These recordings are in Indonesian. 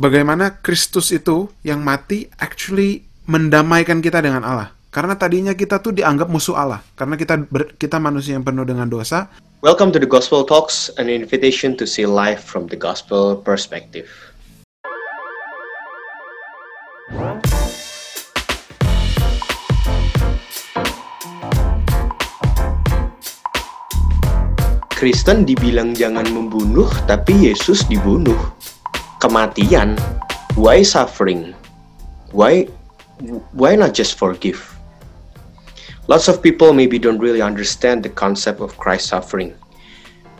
bagaimana Kristus itu yang mati actually mendamaikan kita dengan Allah. Karena tadinya kita tuh dianggap musuh Allah karena kita ber, kita manusia yang penuh dengan dosa. Welcome to the Gospel Talks, an invitation to see life from the gospel perspective. Kristen dibilang jangan membunuh, tapi Yesus dibunuh. Kematian, why suffering? Why why not just forgive? Lots of people maybe don't really understand the concept of Christ suffering.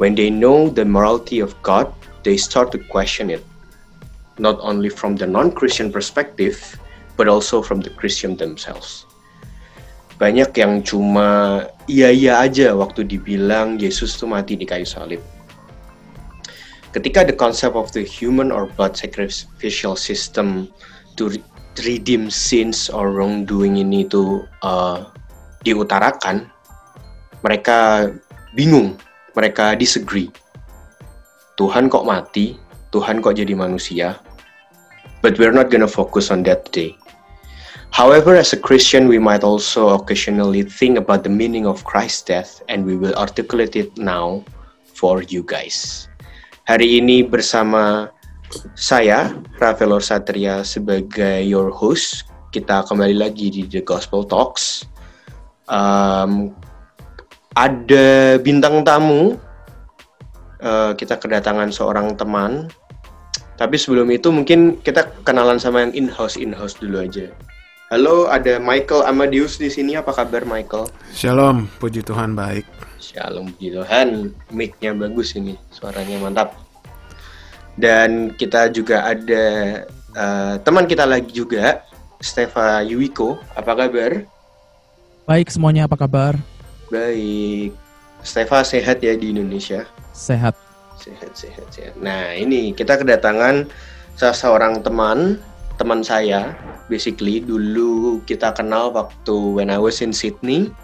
When they know the morality of God, they start to question it, not only from the non-Christian perspective, but also from the Christian themselves. Banyak yang cuma iya-iya aja waktu dibilang Yesus tuh mati di kayu salib. Ketika the concept of the human or blood sacrificial system to redeem sins or wrongdoing ini tuh uh, diutarakan, mereka bingung, mereka disagree. Tuhan kok mati, Tuhan kok jadi manusia. But we're not gonna focus on that today. However, as a Christian, we might also occasionally think about the meaning of Christ's death, and we will articulate it now for you guys. Hari ini bersama saya, Rafael Satria, sebagai your host. Kita kembali lagi di The Gospel Talks. Um, ada bintang tamu. Uh, kita kedatangan seorang teman. Tapi sebelum itu mungkin kita kenalan sama yang in-house in-house dulu aja. Halo, ada Michael Amadeus di sini. Apa kabar, Michael? Shalom, puji Tuhan baik. Shalom, puji Tuhan. Mic-nya bagus ini, suaranya mantap. Dan kita juga ada uh, teman kita lagi juga, Stefa Yuiko. Apa kabar? Baik semuanya, apa kabar? Baik. Stefa sehat ya di Indonesia? Sehat. Sehat, sehat, sehat. Nah, ini kita kedatangan salah seorang teman teman saya basically dulu kita kenal waktu when I was in Sydney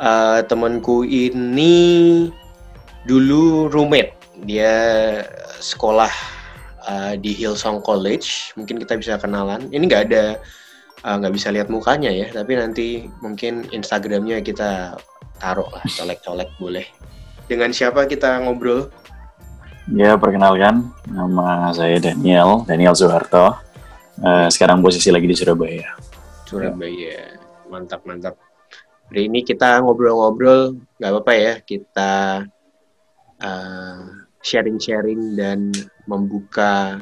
uh, temanku ini dulu roommate. Dia sekolah uh, di Hillsong College. Mungkin kita bisa kenalan. Ini nggak ada nggak uh, bisa lihat mukanya ya. Tapi nanti mungkin Instagramnya kita taruh lah colek-colek boleh. Dengan siapa kita ngobrol? Ya, perkenalkan, nama saya Daniel, Daniel Soeharto. Uh, sekarang posisi lagi di Surabaya. Surabaya, mantap mantap. Hari ini kita ngobrol-ngobrol, nggak apa-apa ya, kita sharing-sharing uh, dan membuka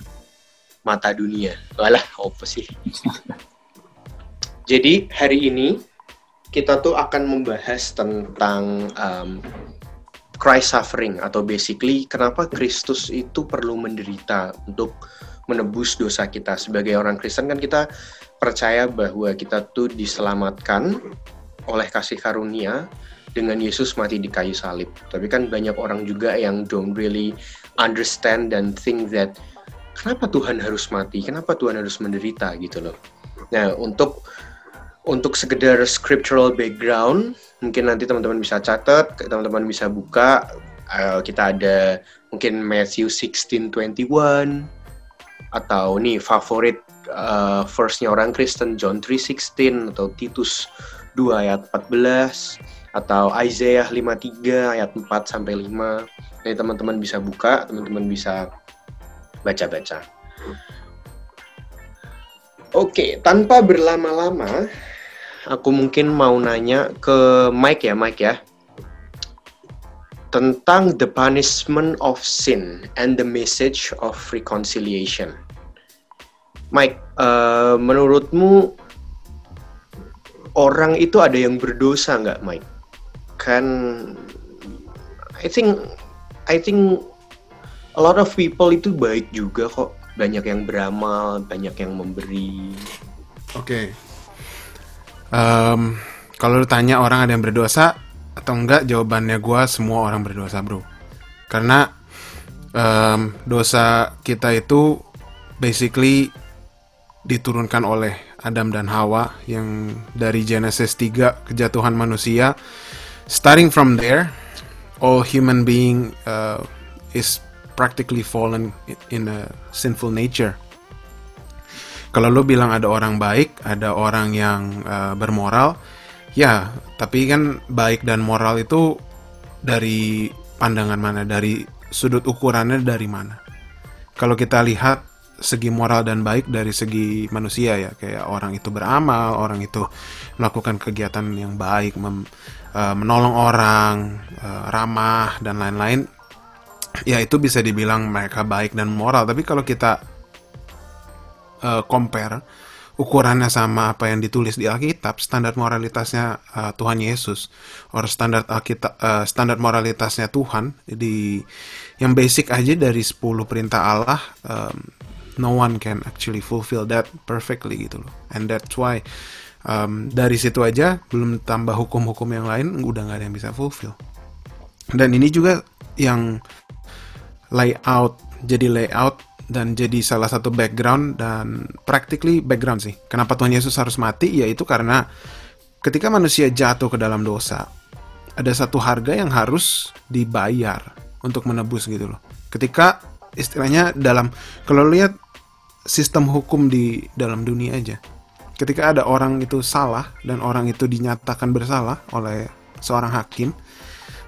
mata dunia. Walah, apa sih? Jadi hari ini kita tuh akan membahas tentang um, Christ suffering atau basically kenapa Kristus itu perlu menderita untuk menebus dosa kita sebagai orang Kristen kan kita percaya bahwa kita tuh diselamatkan oleh kasih karunia dengan Yesus mati di kayu salib. Tapi kan banyak orang juga yang don't really understand dan think that kenapa Tuhan harus mati? Kenapa Tuhan harus menderita gitu loh. Nah, untuk untuk sekedar scriptural background, mungkin nanti teman-teman bisa catat, teman-teman bisa buka. Uh, kita ada mungkin Matthew 16:21 atau nih favorit uh, verse-nya orang Kristen John 3:16 atau Titus 2 ayat 14 atau Isaiah 53 ayat 4 sampai 5. Jadi teman-teman bisa buka, teman-teman bisa baca-baca. Oke, tanpa berlama-lama, aku mungkin mau nanya ke Mike ya, Mike ya. Tentang the punishment of sin and the message of reconciliation. Mike, uh, menurutmu orang itu ada yang berdosa nggak, Mike? Kan, I think, I think a lot of people itu baik juga kok. Banyak yang beramal, banyak yang memberi. Oke. Okay. Um, kalau lu tanya orang ada yang berdosa atau enggak, jawabannya gue semua orang berdosa, bro. Karena um, dosa kita itu basically diturunkan oleh Adam dan Hawa yang dari Genesis 3 kejatuhan manusia. Starting from there, all human being uh, is practically fallen in a sinful nature. Kalau lu bilang ada orang baik, ada orang yang uh, bermoral, ya, tapi kan baik dan moral itu dari pandangan mana, dari sudut ukurannya dari mana. Kalau kita lihat segi moral dan baik dari segi manusia ya, kayak orang itu beramal, orang itu melakukan kegiatan yang baik, mem, uh, menolong orang, uh, ramah dan lain-lain, ya itu bisa dibilang mereka baik dan moral. Tapi kalau kita uh, compare ukurannya sama apa yang ditulis di Alkitab, standar moralitasnya uh, Tuhan Yesus, or standar Alkitab, uh, standar moralitasnya Tuhan di yang basic aja dari 10 perintah Allah, um, no one can actually fulfill that perfectly gitu loh. And that's why um, dari situ aja belum tambah hukum-hukum yang lain udah nggak ada yang bisa fulfill. Dan ini juga yang layout jadi layout dan jadi salah satu background dan practically background sih. Kenapa Tuhan Yesus harus mati? Yaitu karena ketika manusia jatuh ke dalam dosa, ada satu harga yang harus dibayar untuk menebus gitu loh. Ketika istilahnya dalam kalau lihat sistem hukum di dalam dunia aja. Ketika ada orang itu salah dan orang itu dinyatakan bersalah oleh seorang hakim,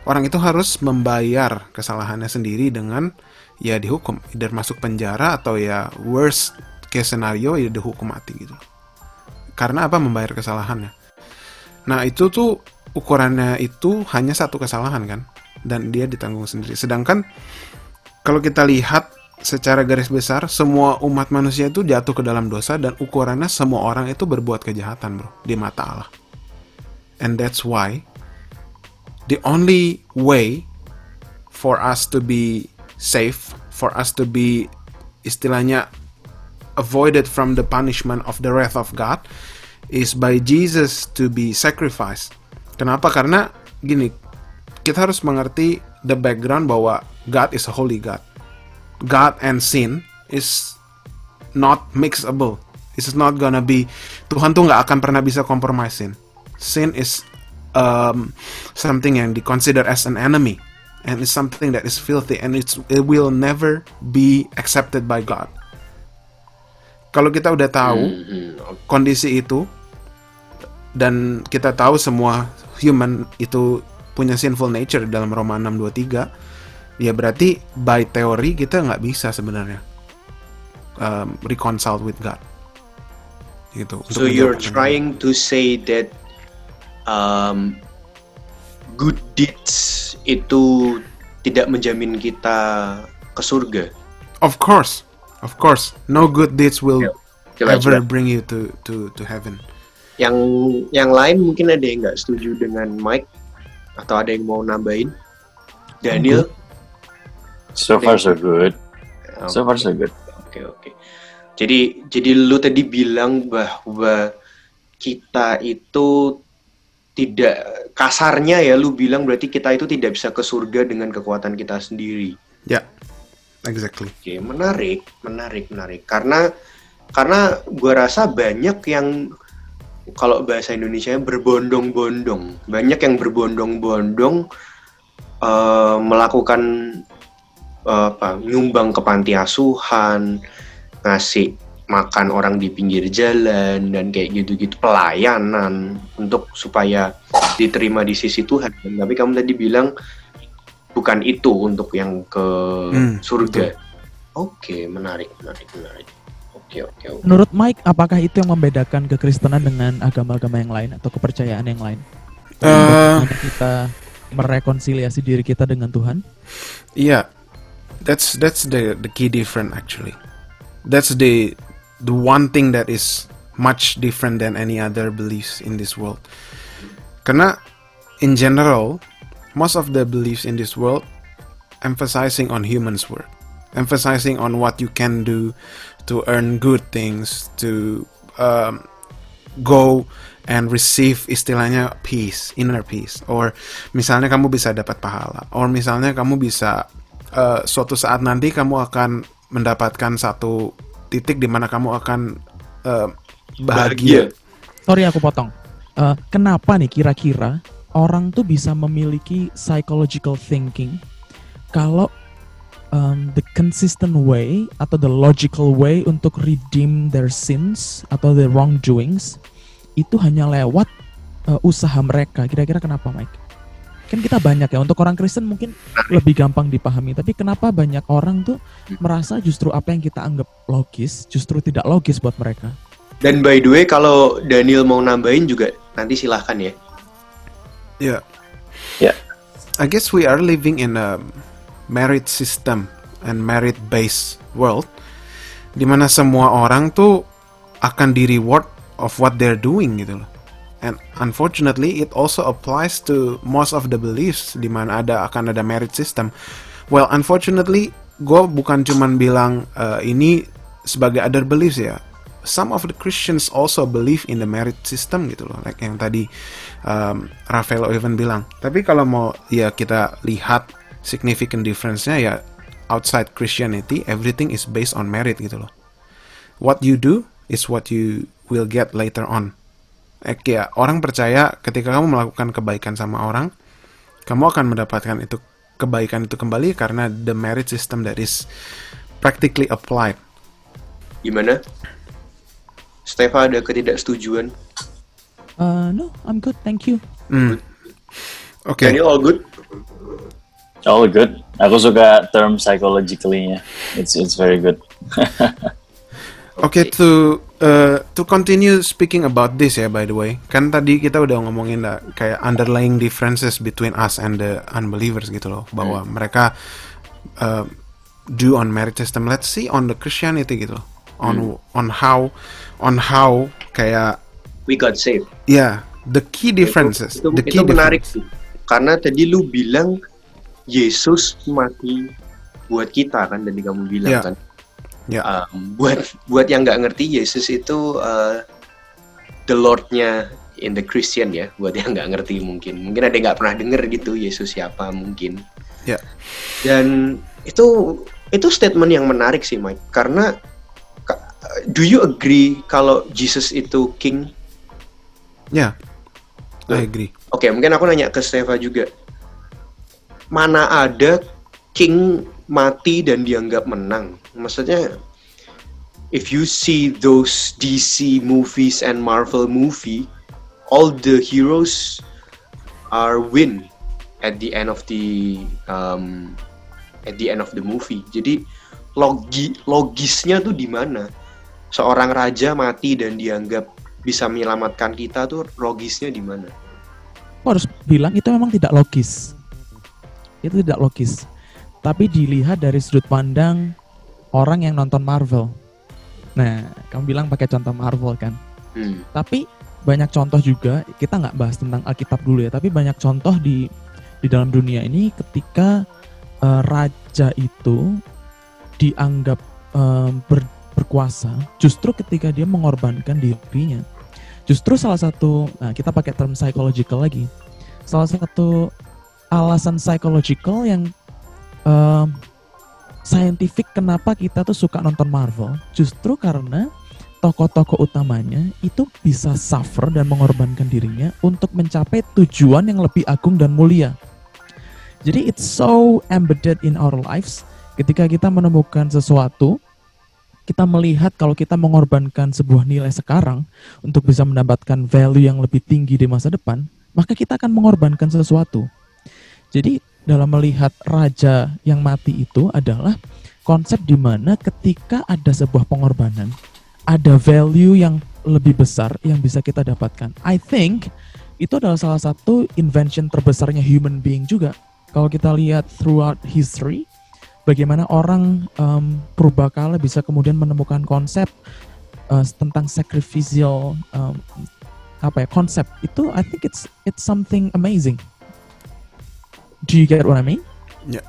orang itu harus membayar kesalahannya sendiri dengan ya dihukum. Either masuk penjara atau ya worst case scenario ya dihukum mati gitu. Karena apa? Membayar kesalahannya. Nah itu tuh ukurannya itu hanya satu kesalahan kan? Dan dia ditanggung sendiri. Sedangkan kalau kita lihat secara garis besar semua umat manusia itu jatuh ke dalam dosa dan ukurannya semua orang itu berbuat kejahatan bro di mata Allah and that's why the only way for us to be safe for us to be istilahnya avoided from the punishment of the wrath of God is by Jesus to be sacrificed. Kenapa? Karena gini, kita harus mengerti the background bahwa God is a holy God. God and sin is not mixable. It's not gonna be Tuhan tuh nggak akan pernah bisa compromisein. Sin is um, something yang di consider as an enemy and it's something that is filthy and it's it will never be accepted by God. Kalau kita udah tahu mm-hmm. kondisi itu dan kita tahu semua human itu punya sinful nature dalam Roma 6:23, ya berarti by teori kita nggak bisa sebenarnya um, reconcile with God. Gitu. So you're trying to say that um, good deeds itu tidak menjamin kita ke surga. Of course, of course, no good deeds will Coba, ever bring you to to to heaven. Yang yang lain mungkin ada yang nggak setuju dengan Mike atau ada yang mau nambahin? Daniel? So far so good. Okay. So far so good. Oke okay, oke. Okay. Jadi jadi lu tadi bilang bahwa kita itu tidak kasarnya ya lu bilang berarti kita itu tidak bisa ke surga dengan kekuatan kita sendiri. Ya, yeah, exactly. Oke, menarik, menarik, menarik. Karena karena gua rasa banyak yang kalau bahasa Indonesia berbondong-bondong, banyak yang berbondong-bondong uh, melakukan uh, apa, nyumbang ke panti asuhan, ngasih makan orang di pinggir jalan dan kayak gitu-gitu pelayanan untuk supaya diterima di sisi Tuhan. Tapi kamu tadi bilang bukan itu untuk yang ke hmm, surga. Oke, menarik, menarik, menarik. Oke, oke, oke. Menurut Mike, apakah itu yang membedakan kekristenan dengan agama-agama yang lain atau kepercayaan yang lain? Uh, kita merekonsiliasi diri kita dengan Tuhan? Iya, that's that's the the key difference actually. That's the the one thing that is much different than any other beliefs in this world. Karena in general, most of the beliefs in this world emphasizing on humans' work, emphasizing on what you can do to earn good things, to um, go and receive istilahnya peace, inner peace, or misalnya kamu bisa dapat pahala, or misalnya kamu bisa uh, suatu saat nanti kamu akan mendapatkan satu titik di mana kamu akan uh, bahagia. bahagia. Sorry aku potong. Uh, kenapa nih kira-kira orang tuh bisa memiliki psychological thinking kalau um, the consistent way atau the logical way untuk redeem their sins atau the wrongdoings itu hanya lewat uh, usaha mereka. Kira-kira kenapa, Mike? Kan kita banyak ya untuk orang Kristen mungkin lebih gampang dipahami, tapi kenapa banyak orang tuh merasa justru apa yang kita anggap logis justru tidak logis buat mereka? Dan by the way, kalau Daniel mau nambahin juga nanti silahkan ya. Yeah. Yeah. I guess we are living in a merit system and merit based world di mana semua orang tuh akan di reward of what they're doing gitu loh. And unfortunately it also applies to most of the beliefs di mana ada akan ada merit system. Well, unfortunately gue bukan cuman bilang uh, ini sebagai other beliefs ya. Some of the Christians also believe in the merit system gitu loh, like yang tadi um, Rafael even bilang. Tapi kalau mau ya kita lihat significant difference-nya ya outside Christianity everything is based on merit gitu loh. What you do is what you will get later on. Eh, ya, orang percaya ketika kamu melakukan kebaikan sama orang, kamu akan mendapatkan itu kebaikan itu kembali karena the merit system that is practically applied. Gimana? Stefa ada ketidaksetujuan. Uh, no, I'm good, thank you. Hmm. Oke. Daniel all good? All good. Aku suka term psychologically-nya. It's it's very good. Oke, to uh, to continue speaking about this ya, by the way, kan tadi kita udah ngomongin lah, kayak underlying differences between us and the unbelievers gitu loh, bahwa mereka uh, do on merit system. Let's see on the Christianity gitu loh, on on how on how kayak We got saved. ya the key differences, Itu, the itu key menarik differences. sih. Karena tadi lu bilang Yesus mati buat kita kan tadi kamu bilang Ya. kan. Ya. Um, buat buat yang nggak ngerti Yesus itu uh, the Lordnya in the Christian ya. Buat yang nggak ngerti mungkin mungkin ada yang nggak pernah denger gitu Yesus siapa mungkin. Ya. Dan itu itu statement yang menarik sih Mike karena ka- do you agree kalau Jesus itu king? Ya, I agree. Oke, mungkin aku nanya ke Steva juga. Mana ada king mati dan dianggap menang? Maksudnya, if you see those DC movies and Marvel movie, all the heroes are win at the end of the um, at the end of the movie. Jadi logi logisnya tuh di mana? Seorang raja mati dan dianggap bisa menyelamatkan kita tuh logisnya di mana? Harus bilang itu memang tidak logis. Itu tidak logis. Tapi dilihat dari sudut pandang orang yang nonton Marvel. Nah, kamu bilang pakai contoh Marvel kan. Hmm. Tapi banyak contoh juga, kita nggak bahas tentang Alkitab dulu ya, tapi banyak contoh di di dalam dunia ini ketika eh, raja itu dianggap eh, ber- berkuasa, justru ketika dia mengorbankan dirinya. Justru salah satu, nah kita pakai term psychological lagi, salah satu alasan psychological yang eh, scientific kenapa kita tuh suka nonton Marvel, justru karena tokoh-tokoh utamanya itu bisa suffer dan mengorbankan dirinya untuk mencapai tujuan yang lebih agung dan mulia. Jadi it's so embedded in our lives ketika kita menemukan sesuatu, kita melihat kalau kita mengorbankan sebuah nilai sekarang untuk bisa mendapatkan value yang lebih tinggi di masa depan, maka kita akan mengorbankan sesuatu. Jadi dalam melihat raja yang mati itu adalah konsep di mana ketika ada sebuah pengorbanan, ada value yang lebih besar yang bisa kita dapatkan. I think itu adalah salah satu invention terbesarnya human being juga. Kalau kita lihat throughout history, bagaimana orang um, purbakala bisa kemudian menemukan konsep uh, tentang sacrificial um, apa ya konsep itu, I think it's it's something amazing. Do you get what I mean?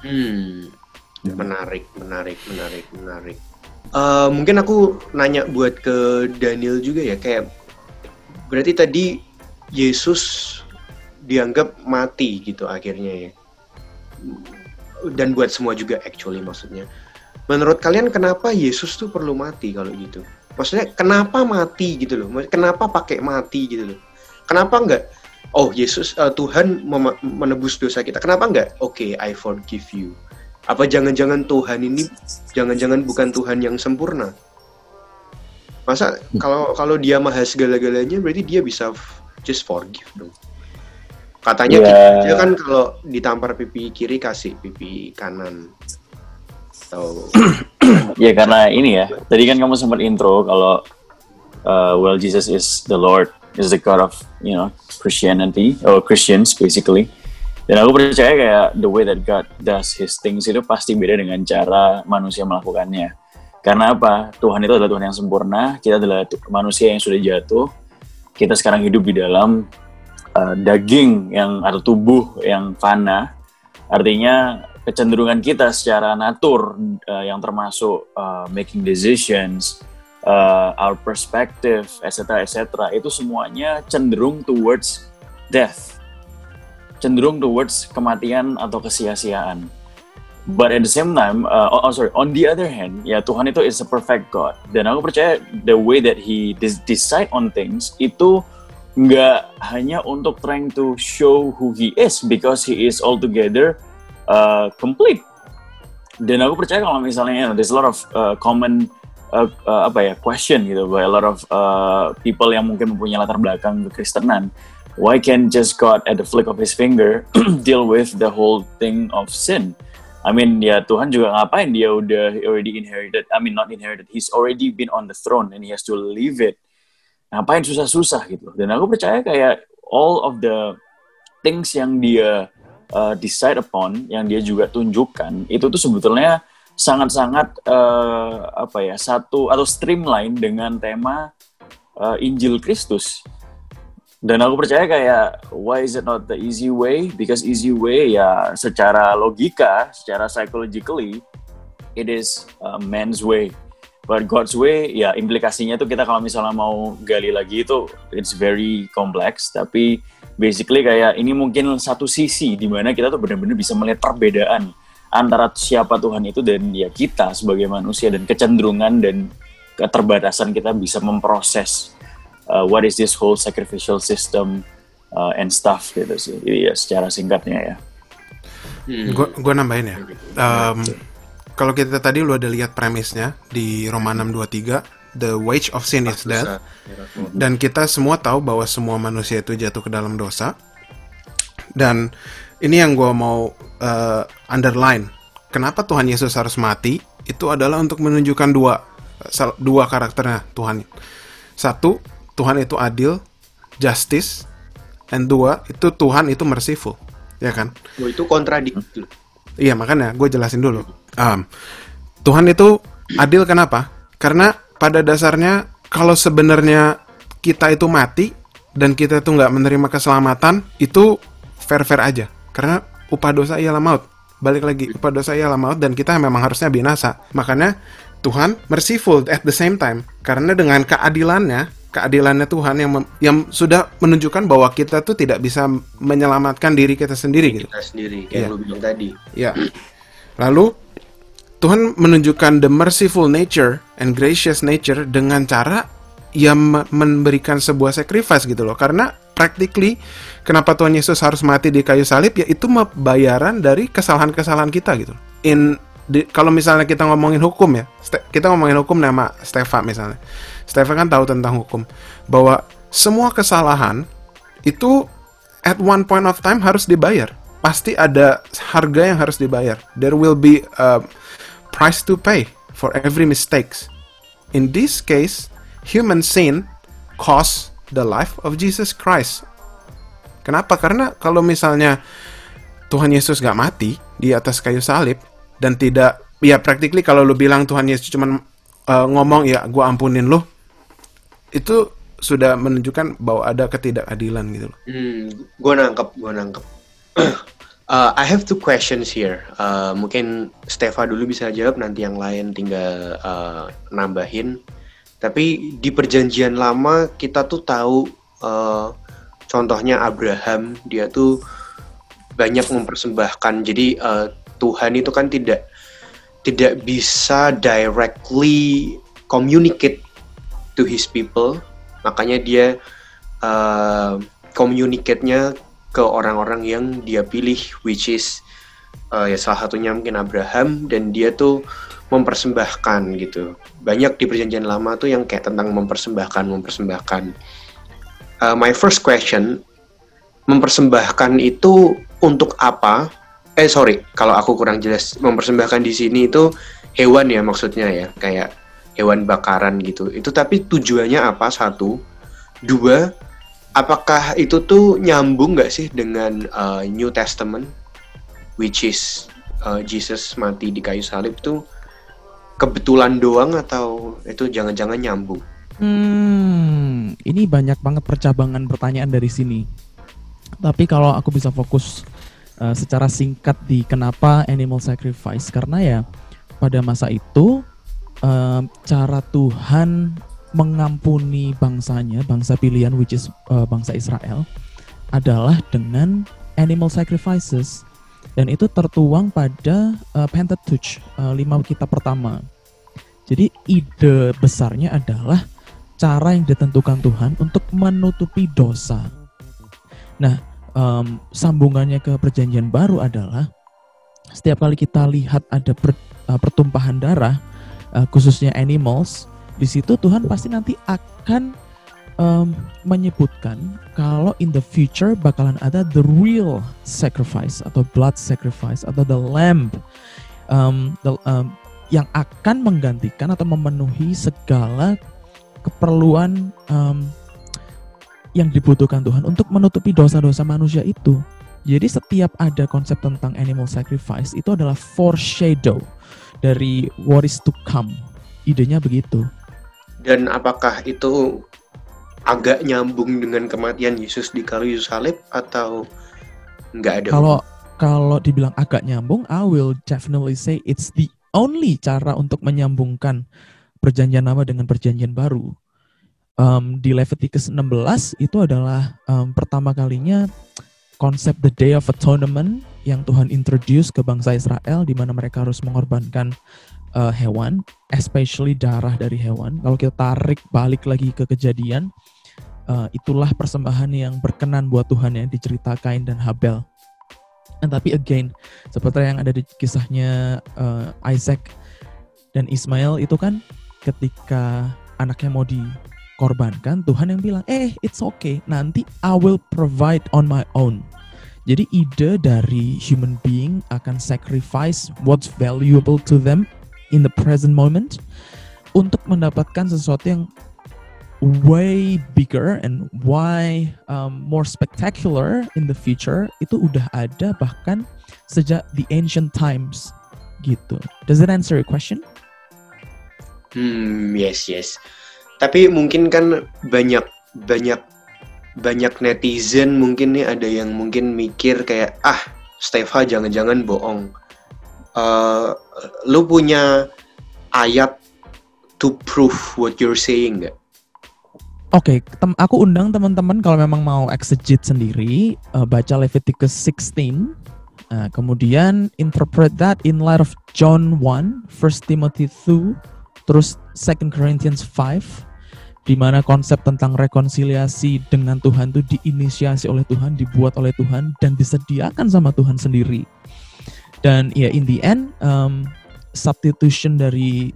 Hmm. Menarik, menarik, menarik, menarik. Eh, mungkin aku nanya buat ke Daniel juga ya, kayak berarti tadi Yesus dianggap mati gitu akhirnya ya. Dan buat semua juga actually maksudnya. Menurut kalian kenapa Yesus tuh perlu mati kalau gitu? Maksudnya kenapa mati gitu loh? Kenapa pakai mati gitu loh? Kenapa enggak? Oh Yesus eh, Tuhan menebus dosa kita. Kenapa enggak? Oke, I forgive you. Apa jangan-jangan Tuhan ini jangan-jangan bukan Tuhan yang sempurna? Masa kalau kalau dia maha segala-galanya berarti dia bisa just forgive dong. Katanya Ya. kita kan kalau ditampar pipi kiri kasih pipi kanan. Atau Ya karena ini ya. Tadi kan kamu sempat intro kalau uh, well Jesus is the Lord, is the God of you know Christianity or Christians basically. Dan aku percaya kayak the way that God does His things itu pasti beda dengan cara manusia melakukannya. Karena apa? Tuhan itu adalah Tuhan yang sempurna. Kita adalah manusia yang sudah jatuh. Kita sekarang hidup di dalam uh, daging yang atau tubuh yang fana. Artinya kecenderungan kita secara natur uh, yang termasuk uh, making decisions, uh, our perspective, etc. etc. itu semuanya cenderung towards death, cenderung towards kematian atau kesia-siaan. But at the same time, uh, oh, sorry, on the other hand, ya Tuhan itu is a perfect God. Dan aku percaya the way that He decide on things itu nggak hanya untuk trying to show who He is, because He is altogether uh, complete. Dan aku percaya kalau misalnya you know, there's a lot of uh, common uh, uh, apa ya question gitu by a lot of uh, people yang mungkin mempunyai latar belakang kekristenan. Why can't just God at the flick of His finger deal with the whole thing of sin? I mean ya Tuhan juga ngapain dia udah already inherited. I mean not inherited. He's already been on the throne and he has to leave it. Ngapain susah-susah gitu. Dan aku percaya kayak all of the things yang dia uh, decide upon, yang dia juga tunjukkan, itu tuh sebetulnya sangat-sangat uh, apa ya satu atau streamline dengan tema uh, Injil Kristus. Dan aku percaya kayak why is it not the easy way? Because easy way ya secara logika, secara psychologically it is uh, man's way. But God's way ya implikasinya tuh kita kalau misalnya mau gali lagi itu it's very complex tapi basically kayak ini mungkin satu sisi di mana kita tuh benar-benar bisa melihat perbedaan antara siapa Tuhan itu dan ya kita sebagai manusia dan kecenderungan dan keterbatasan kita bisa memproses uh, what is this whole sacrificial system uh, and stuff gitu sih. Jadi ya secara singkatnya ya. Hmm. Gue gua nambahin ya. Em, kalau kita tadi lu ada lihat premisnya di Roma 6:23, the wage of sin is death. Dan kita semua tahu bahwa semua manusia itu jatuh ke dalam dosa. Dan ini yang gue mau eh, underline. Kenapa Tuhan Yesus harus mati? Itu adalah untuk menunjukkan dua sal- dua karakternya Tuhan. Satu, Tuhan itu adil, justice, and dua itu Tuhan itu merciful, ya kan? Oh, itu kontradiktif. Iya makanya gue jelasin dulu. Um, Tuhan itu adil kenapa? Karena pada dasarnya kalau sebenarnya kita itu mati dan kita itu nggak menerima keselamatan itu fair fair aja. Karena upah dosa ialah maut. Balik lagi upah dosa ialah maut dan kita memang harusnya binasa. Makanya Tuhan merciful at the same time karena dengan keadilannya keadilannya Tuhan yang yang sudah menunjukkan bahwa kita tuh tidak bisa menyelamatkan diri kita sendiri gitu. Kita sendiri kayak Iya. lu bilang tadi. Ya. Lalu Tuhan menunjukkan the merciful nature and gracious nature dengan cara me- memberikan sebuah sacrifice gitu loh. Karena practically kenapa Tuhan Yesus harus mati di kayu salib ya itu bayaran dari kesalahan-kesalahan kita gitu. In di- kalau misalnya kita ngomongin hukum ya, Ste- kita ngomongin hukum nama Stefa misalnya. Stefa kan tahu tentang hukum bahwa semua kesalahan itu at one point of time harus dibayar. Pasti ada harga yang harus dibayar. There will be a price to pay for every mistakes. In this case, human sin cost the life of Jesus Christ. Kenapa? Karena kalau misalnya Tuhan Yesus gak mati di atas kayu salib dan tidak, ya practically kalau lu bilang Tuhan Yesus cuman uh, ngomong ya gua ampunin lu, itu sudah menunjukkan bahwa ada ketidakadilan gitu loh. Hmm, gue nangkep, gue nangkep. Uh, I have two questions here. Uh, mungkin Stefa dulu bisa jawab, nanti yang lain tinggal uh, nambahin. Tapi di perjanjian lama kita tuh tahu, uh, contohnya Abraham, dia tuh banyak mempersembahkan. Jadi uh, Tuhan itu kan tidak tidak bisa directly communicate to his people, makanya dia uh, communicate-nya ke orang-orang yang dia pilih which is uh, ya salah satunya mungkin Abraham dan dia tuh mempersembahkan gitu. Banyak di perjanjian lama tuh yang kayak tentang mempersembahkan, mempersembahkan. Uh, my first question, mempersembahkan itu untuk apa? Eh sorry, kalau aku kurang jelas, mempersembahkan di sini itu hewan ya maksudnya ya, kayak hewan bakaran gitu. Itu tapi tujuannya apa? Satu, dua, apakah itu tuh nyambung nggak sih dengan uh, New Testament, which is uh, Jesus mati di kayu salib tuh kebetulan doang atau itu jangan-jangan nyambung? Hmm, ini banyak banget percabangan pertanyaan dari sini. Tapi kalau aku bisa fokus uh, secara singkat di kenapa animal sacrifice, karena ya pada masa itu uh, cara Tuhan mengampuni bangsanya, bangsa pilihan which is uh, bangsa Israel adalah dengan animal sacrifices dan itu tertuang pada uh, Pentateuch, uh, lima kitab pertama. Jadi ide besarnya adalah cara yang ditentukan Tuhan untuk menutupi dosa. Nah, um, sambungannya ke perjanjian baru adalah setiap kali kita lihat ada per, uh, pertumpahan darah, uh, khususnya animals, di situ Tuhan pasti nanti akan um, menyebutkan kalau in the future bakalan ada the real sacrifice atau blood sacrifice atau the lamb um, the, um, yang akan menggantikan atau memenuhi segala keperluan um, yang dibutuhkan Tuhan untuk menutupi dosa-dosa manusia itu. Jadi setiap ada konsep tentang animal sacrifice itu adalah foreshadow dari what is to come. Idenya begitu. Dan apakah itu agak nyambung dengan kematian Yesus di kayu salib atau nggak ada? Kalau kalau dibilang agak nyambung, I will definitely say it's the only cara untuk menyambungkan perjanjian lama dengan perjanjian baru. Um, di Leviticus 16 itu adalah um, pertama kalinya konsep the Day of Atonement yang Tuhan introduce ke bangsa Israel di mana mereka harus mengorbankan uh, hewan, especially darah dari hewan. Kalau kita tarik balik lagi ke kejadian, uh, itulah persembahan yang berkenan buat Tuhan yang dicerita Kain dan Habel. Dan tapi again, seperti yang ada di kisahnya uh, Isaac dan Ismail itu kan ketika anaknya mau dikorbankan, Tuhan yang bilang, eh it's okay, nanti I will provide on my own. Jadi ide dari human being akan sacrifice what's valuable to them in the present moment untuk mendapatkan sesuatu yang way bigger and way um, more spectacular in the future itu udah ada bahkan sejak the ancient times gitu. Does that answer your question? Hmm, yes, yes. Tapi mungkin kan banyak banyak banyak netizen mungkin nih ada yang mungkin mikir kayak ah Stefa jangan-jangan bohong. Uh, lu punya ayat to prove what you're saying nggak? Oke, okay, aku undang teman-teman kalau memang mau exegete sendiri, uh, baca Leviticus 16, uh, kemudian interpret that in light of John 1, 1 Timothy 2, terus 2 Corinthians 5, di mana konsep tentang rekonsiliasi dengan Tuhan itu diinisiasi oleh Tuhan, dibuat oleh Tuhan, dan disediakan sama Tuhan sendiri. Dan ya in the end, um, substitution dari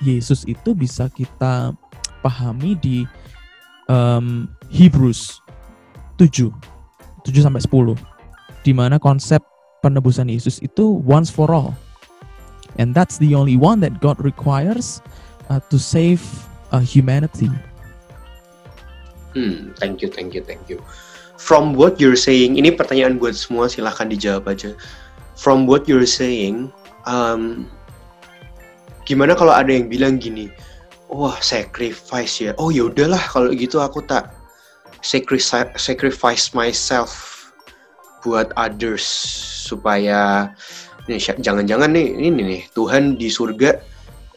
Yesus itu bisa kita pahami di um, Hebrews 7 7 sampai 10 di mana konsep penebusan Yesus itu once for all. And that's the only one that God requires uh, to save uh, humanity. Hmm, thank you, thank you, thank you. From what you're saying, ini pertanyaan buat semua, silahkan dijawab aja. From what you're saying, um, gimana kalau ada yang bilang gini, wah sacrifice ya oh ya udahlah kalau gitu aku tak sacrifice sacrifice myself buat others supaya ini jangan-jangan nih ini nih Tuhan di surga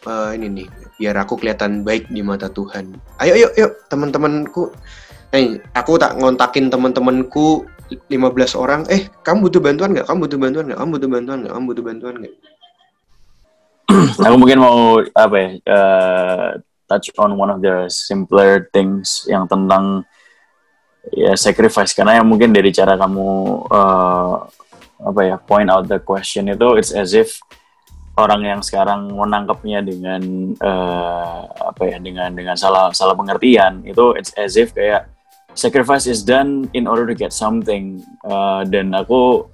uh, ini nih biar aku kelihatan baik di mata Tuhan. Ayo yuk yuk teman-temanku. Nih aku tak ngontakin teman-temanku 15 orang. Eh kamu butuh bantuan nggak? Kamu butuh bantuan nggak? Kamu butuh bantuan nggak? Kamu butuh bantuan nggak? Aku mungkin mau apa ya uh, touch on one of the simpler things yang tentang ya sacrifice. Karena yang mungkin dari cara kamu uh, apa ya point out the question itu it's as if orang yang sekarang menangkapnya dengan uh, apa ya dengan dengan salah salah pengertian itu it's as if kayak sacrifice is done in order to get something uh, dan aku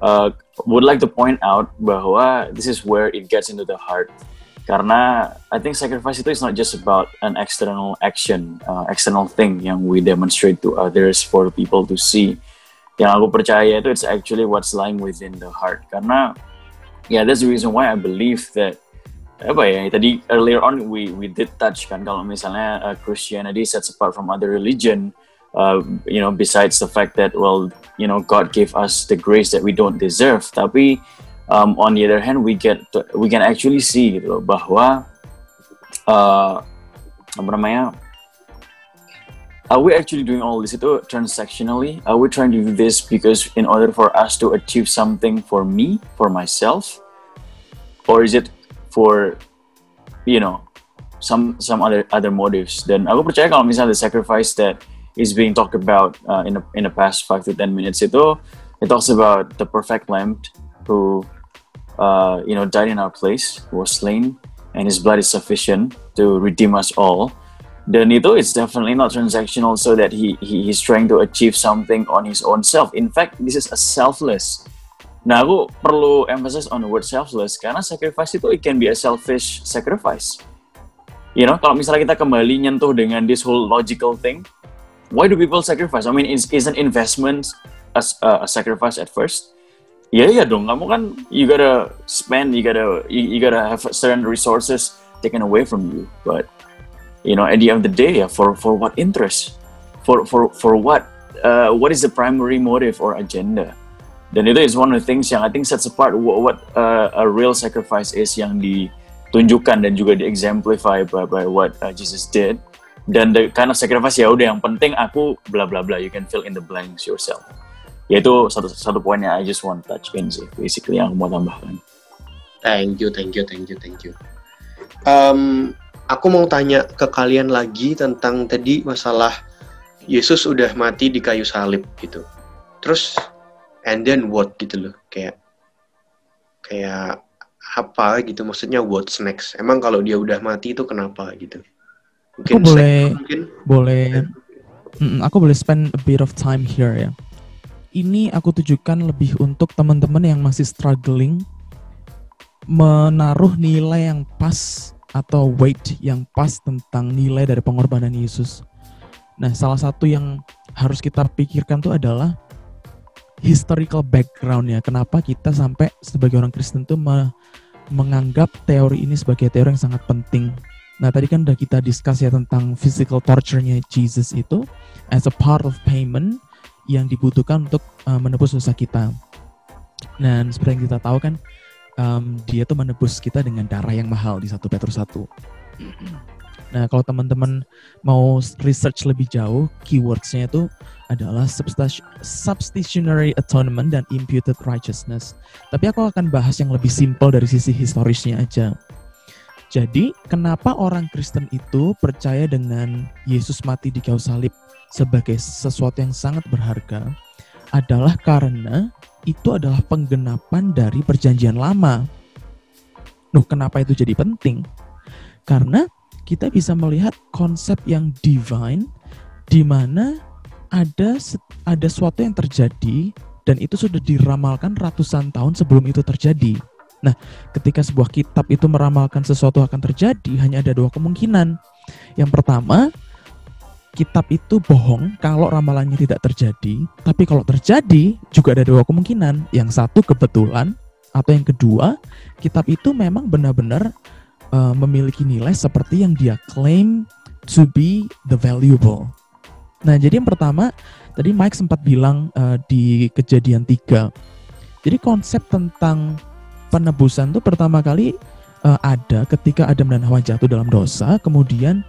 uh, would like to point out bahwa this is where it gets into the heart karena I think sacrifice itu is not just about an external action, uh, external thing yang we demonstrate to others for people to see. Yang aku percaya itu it's actually what's lying within the heart. Karena yeah, that's the reason why I believe that apa ya tadi earlier on we we did touch kan kalau misalnya uh, Christianity sets apart from other religion uh, you know besides the fact that well you know God gave us the grace that we don't deserve tapi um, on the other hand we get to, we can actually see gitu loh bahwa uh, apa namanya are we actually doing all this itu transactionally? Are we trying to do this because in order for us to achieve something for me for myself? Or is it for you know some some other other motives? Dan aku percaya kalau misalnya the sacrifice that is being talked about uh, in a, in the past 5 to 10 minutes itu it talks about the perfect lamb who uh, you know, died in our place, was slain, and his blood is sufficient to redeem us all. Dan itu it's definitely not transactional so that he, he he's trying to achieve something on his own self. In fact, this is a selfless. Nah, aku perlu emphasize on the word selfless karena sacrifice itu it can be a selfish sacrifice. You know, kalau misalnya kita kembali nyentuh dengan this whole logical thing, why do people sacrifice? I mean, is isn't investment a, a sacrifice at first? Iya iya dong, kamu kan you gotta spend, you gotta you, you gotta have certain resources taken away from you. But you know, at the end of the day, for for what interest, for for for what, uh, what is the primary motive or agenda? Dan itu is one of the things yang I think sets apart what, what uh, a real sacrifice is yang ditunjukkan dan juga di exemplify by, by what uh, Jesus did. Dan the kind of sacrifice ya udah yang penting aku bla bla bla, you can fill in the blanks yourself. Ya itu satu satu poinnya I just want touch in sih basically yang aku mau tambahkan. Thank you thank you thank you thank you. Um, aku mau tanya ke kalian lagi tentang tadi masalah Yesus udah mati di kayu salib gitu. Terus and then what gitu loh kayak kayak apa gitu maksudnya what's next? Emang kalau dia udah mati itu kenapa gitu? Mungkin aku boleh mungkin? boleh mm, aku boleh spend a bit of time here ya. Ini aku tujukan lebih untuk teman-teman yang masih struggling menaruh nilai yang pas atau weight yang pas tentang nilai dari pengorbanan Yesus. Nah, salah satu yang harus kita pikirkan tuh adalah historical background ya. Kenapa kita sampai sebagai orang Kristen tuh me menganggap teori ini sebagai teori yang sangat penting. Nah, tadi kan udah kita discuss ya tentang physical torture-nya Jesus itu as a part of payment yang dibutuhkan untuk uh, menebus dosa kita. Dan seperti yang kita tahu kan, um, dia tuh menebus kita dengan darah yang mahal di satu Petrus 1. Nah, kalau teman-teman mau research lebih jauh, keywordsnya itu adalah substitutionary atonement dan imputed righteousness. Tapi aku akan bahas yang lebih simpel dari sisi historisnya aja. Jadi, kenapa orang Kristen itu percaya dengan Yesus mati di kayu salib sebagai sesuatu yang sangat berharga adalah karena itu adalah penggenapan dari perjanjian lama. Nuh, kenapa itu jadi penting? Karena kita bisa melihat konsep yang divine di mana ada ada sesuatu yang terjadi dan itu sudah diramalkan ratusan tahun sebelum itu terjadi. Nah, ketika sebuah kitab itu meramalkan sesuatu akan terjadi, hanya ada dua kemungkinan. Yang pertama, kitab itu bohong kalau ramalannya tidak terjadi, tapi kalau terjadi juga ada dua kemungkinan. Yang satu kebetulan atau yang kedua, kitab itu memang benar-benar uh, memiliki nilai seperti yang dia claim to be the valuable. Nah, jadi yang pertama tadi Mike sempat bilang uh, di kejadian tiga. Jadi konsep tentang penebusan itu pertama kali uh, ada ketika Adam dan Hawa jatuh dalam dosa, kemudian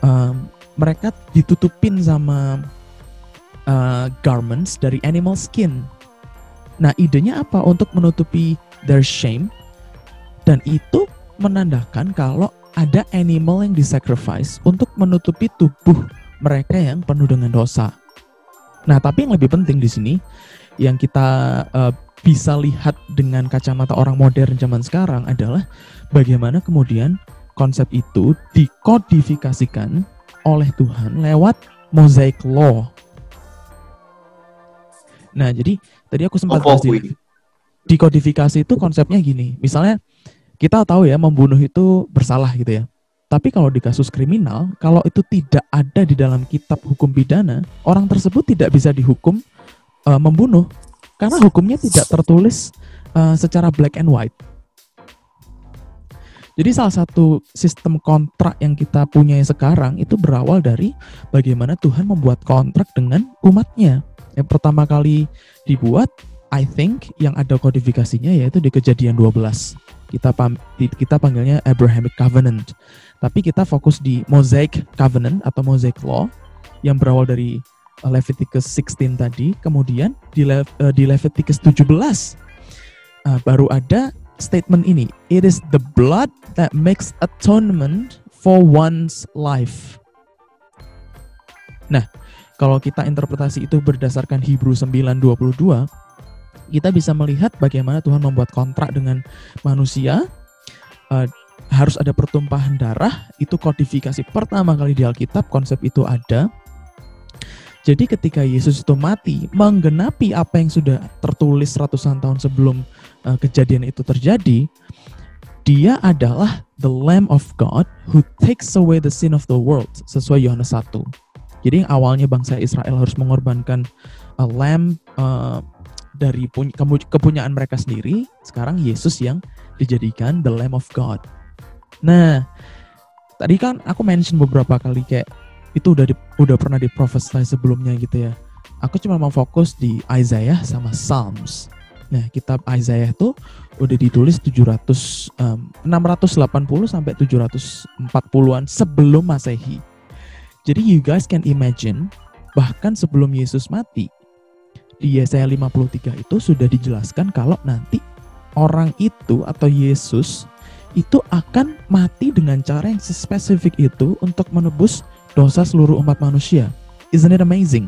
um, mereka ditutupin sama uh, garments dari animal skin. Nah, idenya apa untuk menutupi their shame? Dan itu menandakan kalau ada animal yang disacrifice untuk menutupi tubuh mereka yang penuh dengan dosa. Nah, tapi yang lebih penting di sini yang kita uh, bisa lihat dengan kacamata orang modern zaman sekarang adalah bagaimana kemudian konsep itu dikodifikasikan oleh Tuhan lewat mosaic law. Nah, jadi tadi aku sempat bahas di, dikodifikasi itu konsepnya gini. Misalnya kita tahu ya membunuh itu bersalah gitu ya. Tapi kalau di kasus kriminal, kalau itu tidak ada di dalam kitab hukum pidana, orang tersebut tidak bisa dihukum eh, membunuh karena hukumnya tidak tertulis eh, secara black and white. Jadi salah satu sistem kontrak yang kita punya sekarang itu berawal dari bagaimana Tuhan membuat kontrak dengan umatnya. Yang pertama kali dibuat, I think yang ada kodifikasinya yaitu di kejadian 12. Kita kita panggilnya Abrahamic Covenant. Tapi kita fokus di Mosaic Covenant atau Mosaic Law yang berawal dari uh, Leviticus 16 tadi, kemudian di, Le- uh, di Leviticus 17 uh, baru ada statement ini. It is the blood that makes atonement for one's life. Nah, kalau kita interpretasi itu berdasarkan Hebrew 9:22, kita bisa melihat bagaimana Tuhan membuat kontrak dengan manusia. Uh, harus ada pertumpahan darah, itu kodifikasi pertama kali di Alkitab, konsep itu ada. Jadi ketika Yesus itu mati, menggenapi apa yang sudah tertulis ratusan tahun sebelum uh, kejadian itu terjadi, dia adalah the Lamb of God who takes away the sin of the world, sesuai Yohanes 1. Jadi yang awalnya bangsa Israel harus mengorbankan a lamb uh, dari kepunyaan mereka sendiri, sekarang Yesus yang dijadikan the Lamb of God. Nah, tadi kan aku mention beberapa kali kayak itu udah di, udah pernah diprofesai sebelumnya gitu ya. Aku cuma mau fokus di Isaiah sama Psalms. Nah, kitab Isaiah itu udah ditulis 700 em, 680 sampai 740-an sebelum Masehi. Jadi you guys can imagine bahkan sebelum Yesus mati di Yesaya 53 itu sudah dijelaskan kalau nanti orang itu atau Yesus itu akan mati dengan cara yang spesifik itu untuk menebus dosa seluruh umat manusia. Isn't it amazing?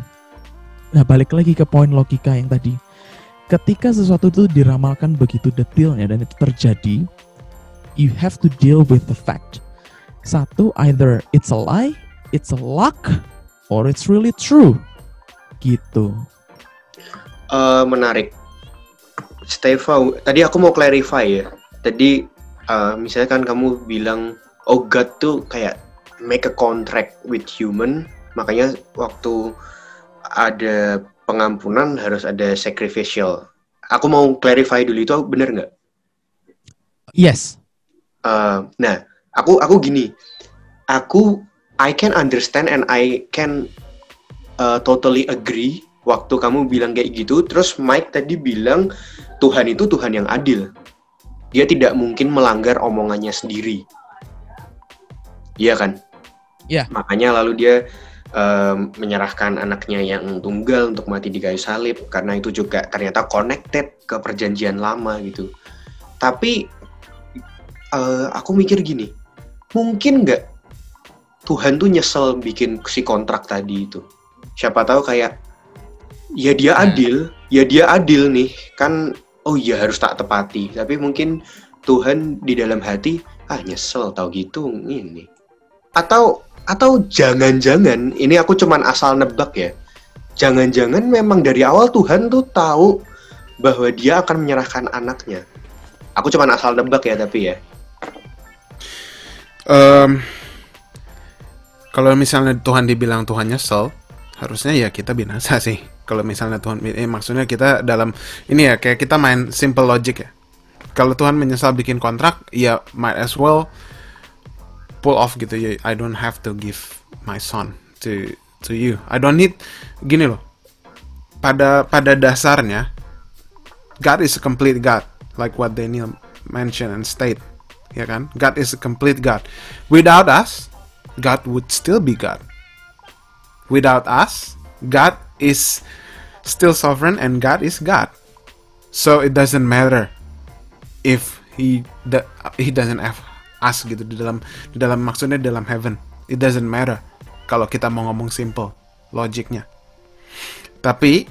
Nah, balik lagi ke poin logika yang tadi. Ketika sesuatu itu diramalkan begitu detailnya dan itu terjadi, you have to deal with the fact. Satu, either it's a lie, it's a luck, or it's really true. Gitu. Eh, menarik. Steva, tadi aku mau clarify ya. Tadi misalnya kan kamu bilang, oh God tuh kayak make a contract with human, makanya waktu ada pengampunan harus ada sacrificial. Aku mau clarify dulu itu bener nggak? Yes. Eh, nah, aku aku gini, aku I can understand and I can uh, totally agree waktu kamu bilang kayak gitu. Terus Mike tadi bilang Tuhan itu Tuhan yang adil. Dia tidak mungkin melanggar omongannya sendiri. Iya kan? Iya. Makanya lalu dia um, menyerahkan anaknya yang tunggal untuk mati di kayu salib karena itu juga ternyata connected ke perjanjian lama gitu. Tapi eh, aku mikir gini, mungkin nggak Tuhan tuh nyesel bikin si kontrak tadi itu. Siapa tahu kayak ya dia Nah. adil, ya dia adil nih kan. Oh iya harus tak tepati. Tapi mungkin Tuhan di dalam hati ah nyesel tau gitu ini. Atau atau jangan-jangan ini aku cuman asal nebak ya. Jangan-jangan memang dari awal Tuhan tuh tahu bahwa dia akan menyerahkan anaknya. Aku cuman asal nebak ya tapi ya. Em, kalau misalnya Tuhan dibilang Tuhan nyesel, harusnya ya kita binasa sih. Kalau misalnya Tuhan, eh, maksudnya kita dalam ini ya kayak kita main simple logic ya. Kalau Tuhan menyesal bikin kontrak, ya might as well pull off gitu ya. I don't have to give my son to to you. I don't need gini loh. Pada pada dasarnya God is a complete God, like what Daniel mentioned and state ya kan? God is a complete God. Without us, God would still be God. Without us, God is still sovereign and God is God. So it doesn't matter if he he doesn't have us gitu di dalam di dalam maksudnya di dalam heaven. It doesn't matter kalau kita mau ngomong simple logiknya. Tapi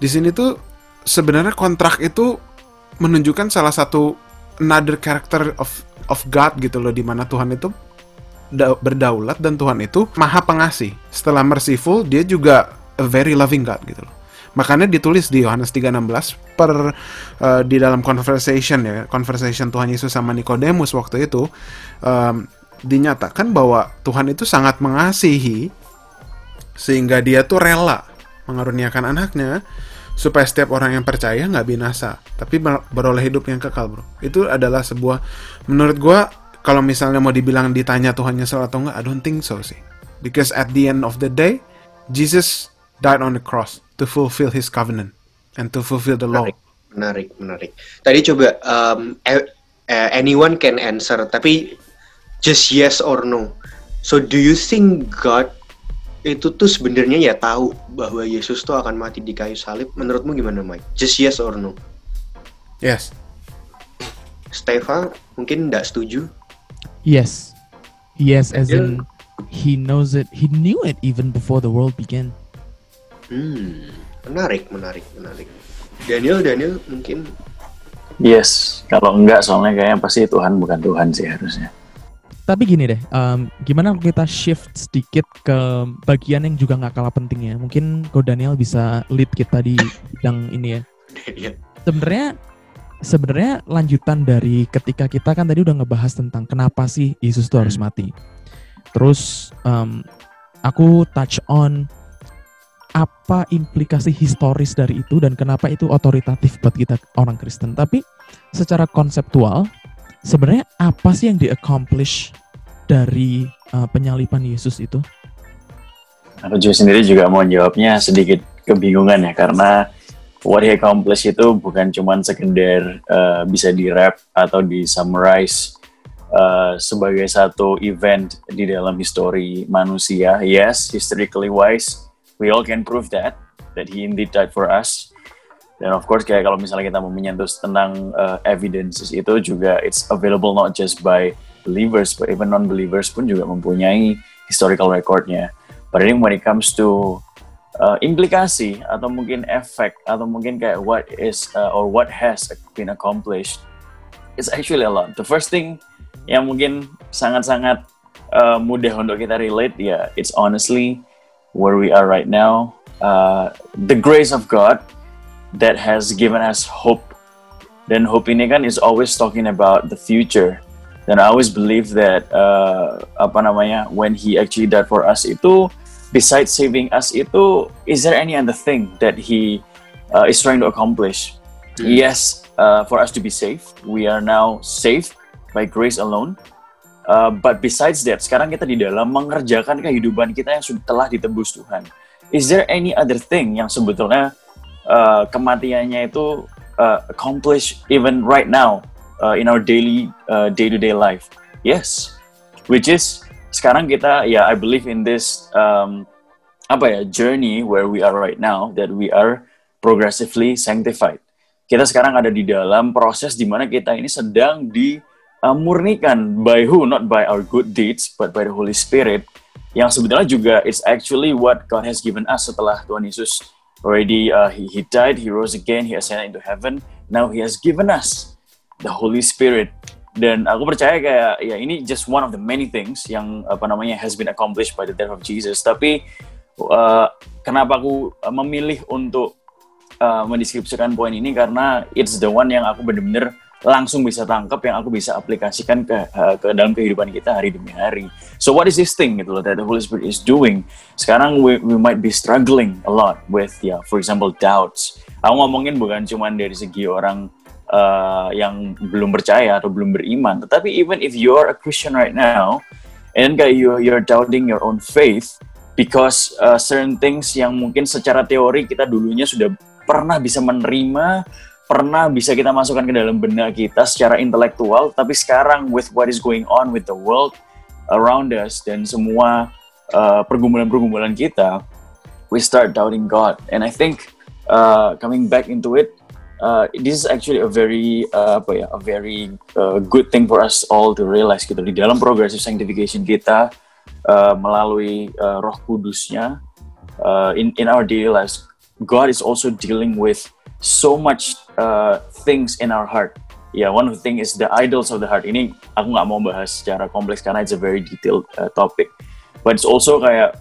di sini tuh sebenarnya kontrak itu menunjukkan salah satu another character of of God gitu loh di mana Tuhan itu da- berdaulat dan Tuhan itu maha pengasih. Setelah merciful, dia juga a very loving God gitu loh. Makanya ditulis di Yohanes 3:16 per uh, di dalam conversation ya, conversation Tuhan Yesus sama Nikodemus waktu itu um, dinyatakan bahwa Tuhan itu sangat mengasihi sehingga dia tuh rela mengaruniakan anaknya supaya setiap orang yang percaya nggak binasa tapi ber- beroleh hidup yang kekal bro. Itu adalah sebuah menurut gua kalau misalnya mau dibilang ditanya Tuhan nyesel atau enggak I don't think so sih. Because at the end of the day Jesus died on the cross to fulfill his covenant and to fulfill the law Menarik, menarik, menarik. Tadi coba um, e- eh, anyone can answer, tapi just yes or no. So do you think God itu tuh sebenarnya ya tahu bahwa Yesus tuh akan mati di kayu salib? Menurutmu gimana, Mike? Just yes or no? yes Steva mungkin nggak setuju. Yes. Yes, as Yeah. in he knows it. He knew it even before the world began. Hmm, menarik, menarik, menarik. Daniel, Daniel mungkin Yes, kalau enggak soalnya kayaknya pasti Tuhan bukan Tuhan sih harusnya. Tapi gini deh, um, gimana kalau kita shift sedikit ke bagian yang juga nggak kalah pentingnya? Mungkin Ko Daniel bisa lead kita di bidang ini ya. Sebenarnya sebenarnya lanjutan dari ketika kita kan tadi udah ngebahas tentang kenapa sih Yesus itu harus mati. Terus um, aku touch on apa implikasi historis dari itu dan kenapa itu otoritatif buat kita orang Kristen. Tapi secara konseptual sebenarnya apa sih yang di-accomplish dari uh, penyalipan Yesus itu? Aku juga sendiri juga mau jawabnya sedikit kebingungan ya karena what he accomplished itu bukan cuman sekedar uh, bisa di rap atau di summarize uh, sebagai satu event di dalam histori manusia. Yes, historically wise, we all can prove that that he indeed died for us. Dan of course kayak kalau misalnya kita mau menyentuh tentang uh, evidences itu juga it's available not just by believers but even non-believers pun juga mempunyai historical recordnya. But I think when it comes to uh, implikasi atau mungkin efek atau mungkin kayak what is uh, or what has been accomplished, it's actually a lot. The first thing yang mungkin sangat-sangat uh, mudah untuk kita relate ya, it's honestly where we are right now. Uh, the grace of God that has given us hope. Then hope ini kan is always talking about the future. Dan I always believe that uh, apa namanya when He actually died for us itu besides saving us itu is there any other thing that He uh, is trying to accomplish? Yes, uh, for us to be safe, we are now safe by grace alone. Uh, but besides that, sekarang kita di dalam mengerjakan kehidupan kita yang sudah telah ditebus Tuhan. Is there any other thing yang sebetulnya uh, kematiannya itu uh, accomplish even right now uh, in our daily uh, day-to-day life? Yes, which is sekarang kita ya I believe in this um, apa ya journey where we are right now that we are progressively sanctified. Kita sekarang ada di dalam proses di mana kita ini sedang dimurnikan by who not by our good deeds but by the Holy Spirit yang sebetulnya juga it's actually what God has given us setelah Tuhan Yesus already uh, he, he died, he rose again, he ascended into heaven. Now he has given us the Holy Spirit. Dan aku percaya kayak ya ini just one of the many things yang apa namanya has been accomplished by the death of Jesus. Tapi uh, kenapa aku uh, memilih untuk uh, mendeskripsikan poin ini karena it's the one yang aku benar-benar langsung bisa tangkap yang aku bisa aplikasikan ke uh, ke dalam kehidupan kita hari demi hari. So what is this thing gitu loh that the Holy Spirit is doing? Sekarang we, we might be struggling a lot with ya, yeah, for example doubts. Aku ngomongin bukan cuma dari segi orang uh, yang belum percaya atau belum beriman, tetapi even if you are a Christian right now and kayak you you're doubting your own faith because uh, certain things yang mungkin secara teori kita dulunya sudah pernah bisa menerima pernah bisa kita masukkan ke dalam benak kita secara intelektual, tapi sekarang with what is going on with the world around us dan semua uh, pergumulan-pergumulan kita, we start doubting God. And I think uh, coming back into it, uh, this is actually a very uh, apa ya, a very uh, good thing for us all to realize gitu di dalam progressive sanctification kita uh, melalui uh, Roh Kudusnya uh, in in our daily lives, God is also dealing with so much uh, things in our heart. Yeah, one of the thing is the idols of the heart. Ini aku nggak mau bahas secara kompleks karena it's a very detailed uh, topic. But it's also kayak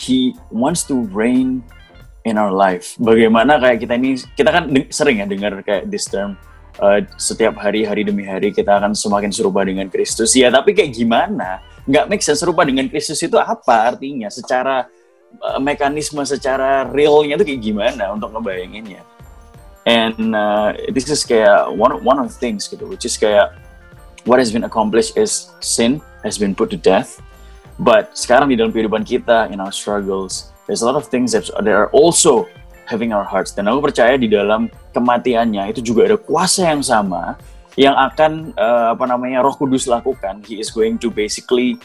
he wants to reign in our life. Bagaimana kayak kita ini kita kan sering ya dengar kayak this term uh, setiap hari hari demi hari kita akan semakin serupa dengan Kristus. Ya, tapi kayak gimana? Nggak make sense serupa dengan Kristus itu apa artinya? Secara uh, mekanisme, secara realnya itu kayak gimana untuk ngebayanginnya? And uh, this is kayak one one of the things gitu which is kayak what has been accomplished is sin has been put to death. But sekarang di dalam kehidupan kita in our struggles there's a lot of things that, that are also having our hearts. Dan aku percaya di dalam kematiannya itu juga ada kuasa yang sama yang akan uh, apa namanya Roh Kudus lakukan. He is going to basically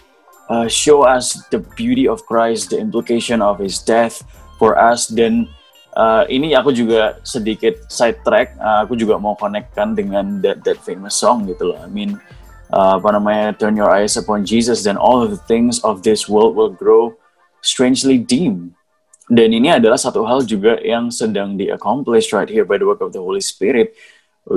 uh, show us the beauty of Christ the implication of his death for us. Dan uh, ini aku juga sedikit side track. Uh, aku juga mau konekkan dengan that that famous song gitu loh. I mean, uh, apa namanya? Turn your eyes upon Jesus, then all of the things of this world will grow strangely dim. Dan ini adalah satu hal juga yang sedang di-accomplish right here by the work of the Holy Spirit,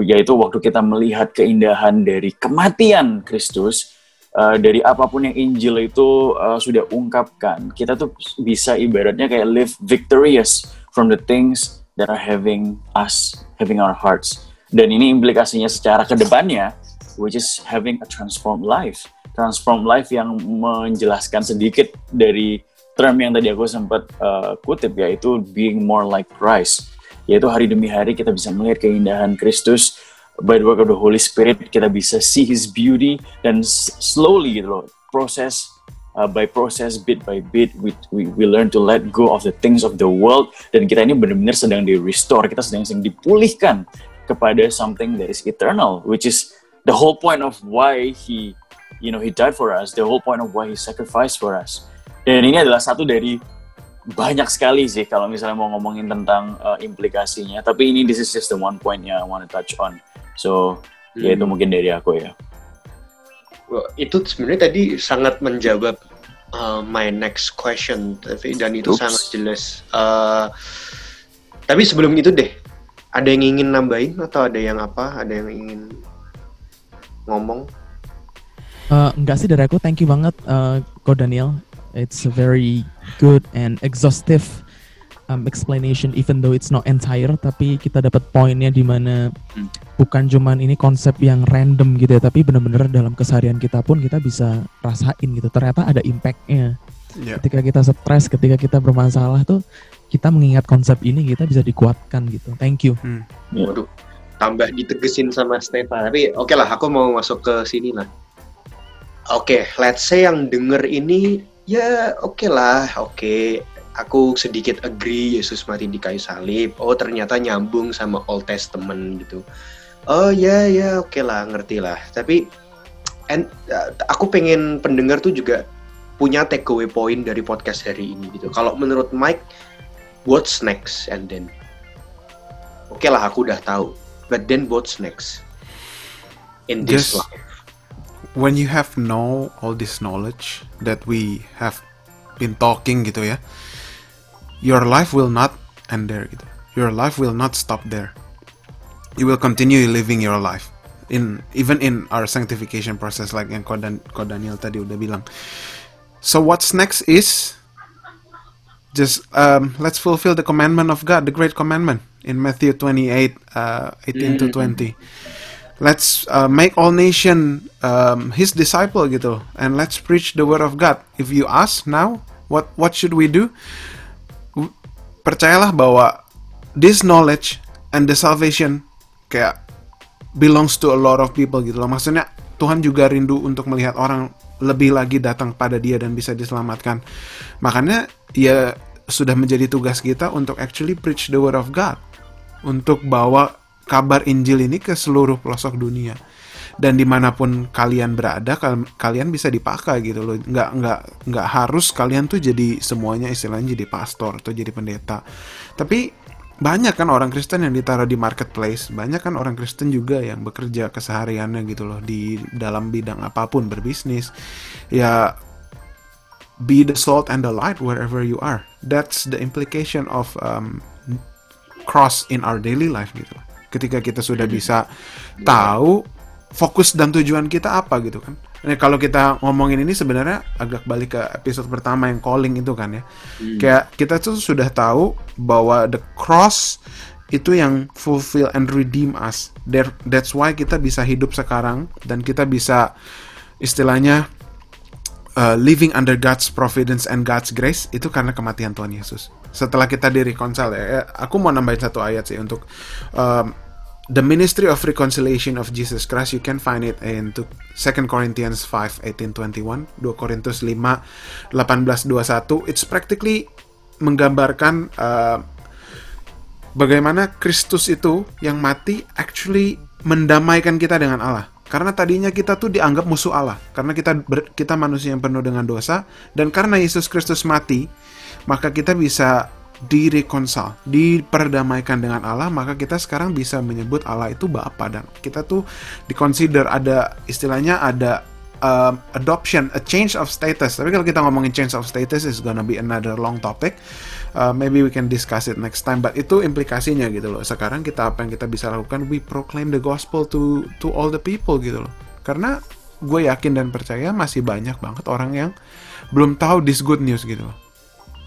yaitu waktu kita melihat keindahan dari kematian Kristus, uh, dari apa pun yang Injil itu uh, sudah ungkapkan, kita tuh bisa ibaratnya kayak live victorious from the things that are having us, having our hearts. Dan ini implikasinya secara ke depannya, which is having a transformed life. Transformed life yang menjelaskan sedikit dari term yang tadi aku sempat uh, kutip yaitu being more like Christ. Yaitu hari demi hari kita bisa melihat keindahan Kristus by the work of the Holy Spirit kita bisa see His beauty dan slowly gitu loh proses uh, by process bit by bit we, we we learn to let go of the things of the world. Dan kita ini benar-benar sedang di restore kita sedang sedang dipulihkan kepada something that is eternal which is the whole point of why he you know he died for us the whole point of why he sacrificed for us. Dan ini adalah satu dari banyak sekali sih kalau misalnya mau ngomongin tentang uh, implikasinya. Tapi ini this is just the one point yang I want to touch on. So hmm. ya itu hmm. mungkin dari aku ya. Itu sebenarnya tadi sangat menjawab uh, my next question tapi dan itu Oops. sangat jelas. Uh, tapi sebelum itu deh ada yang ingin nambahin atau ada yang apa? Ada yang ingin ngomong? Uh, enggak sih dari aku. Thank you banget uh, Ko Daniel. It's a very good and exhaustive um, explanation even though it's not entire. Tapi kita dapat poinnya di mana hmm. Bukan cuman ini konsep yang random gitu ya tapi benar-benar dalam keseharian kita pun kita bisa rasain gitu ternyata ada impactnya yeah. ketika kita stres ketika kita bermasalah tuh kita mengingat konsep ini kita bisa dikuatkan gitu thank you hmm. yeah. waduh tambah ditegesin sama Stefan tapi oke okay lah aku mau masuk ke sini lah oke okay, let's say yang denger ini ya oke okay lah oke okay aku sedikit agree Yesus mati di kayu salib. Oh ternyata nyambung sama Old Testament gitu. Oh ya ya oke okay lah ngerti lah. Tapi and, uh, aku pengen pendengar tuh juga punya takeaway point dari podcast hari ini gitu. Kalau menurut Mike, what's next and then? Oke okay lah aku udah tahu. But then what's next in this Just, life? When you have know all this knowledge that we have been talking gitu ya your life will not end there gitu. Your life will not stop there. You will continue living your life in even in our sanctification process like yang Kodan Daniel tadi udah bilang. So what's next is just um, let's fulfill the commandment of God, the great commandment in Matthew 28, uh, 18 to 20. Let's uh, make all nation um, His disciple gitu, and let's preach the word of God. If you ask now, what what should we do? percayalah bahwa this knowledge and the salvation kayak belongs to a lot of people gitu loh. Maksudnya Tuhan juga rindu untuk melihat orang lebih lagi datang pada dia dan bisa diselamatkan. Makanya ya sudah menjadi tugas kita untuk actually preach the word of God. Untuk bawa kabar Injil ini ke seluruh pelosok dunia dan di mana pun kalian berada kalian bisa dipakai gitu loh nggak nggak nggak harus kalian tuh jadi semuanya istilahnya jadi pastor atau jadi pendeta tapi banyak kan orang Kristen yang ditaruh di marketplace. Banyak kan orang Kristen juga yang bekerja kesehariannya gitu loh di dalam bidang apa pun berbisnis. Ya be the salt and the light wherever you are. That's the implication of um, cross in our daily life gitu. Ketika kita sudah bisa tahu fokus dan tujuan kita apa gitu kan. Nah, kalau kita ngomongin ini sebenarnya agak balik ke episode pertama yang calling itu kan ya. Hmm. Kayak kita tuh sudah tahu bahwa the cross itu yang fulfill and redeem us. There, that's why kita bisa hidup sekarang dan kita bisa istilahnya uh, living under God's providence and God's grace itu karena kematian Tuhan Yesus. Setelah kita di reconcile ya, ya, aku mau nambahin satu ayat sih untuk um, the ministry of reconciliation of Jesus Christ. You can find it in 2 Corinthians 5 18 21, 2 Korintus 5 18 21. It's practically menggambarkan uh, bagaimana Kristus itu yang mati actually mendamaikan kita dengan Allah. Karena tadinya kita tuh dianggap musuh Allah, karena kita ber- kita manusia yang penuh dengan dosa dan karena Yesus Kristus mati, maka kita bisa direkonsal, diperdamaikan dengan Allah, maka kita sekarang bisa menyebut Allah itu Bapa dan kita tuh diconsider ada istilahnya ada um, adoption, a change of status. Tapi kalau kita ngomongin change of status is gonna be another long topic. Uh, maybe we can discuss it next time. But itu implikasinya gitu loh. Sekarang kita apa yang kita bisa lakukan? We proclaim the gospel to to all the people gitu loh. Karena gue yakin dan percaya masih banyak banget orang yang belum tahu this good news gitu loh.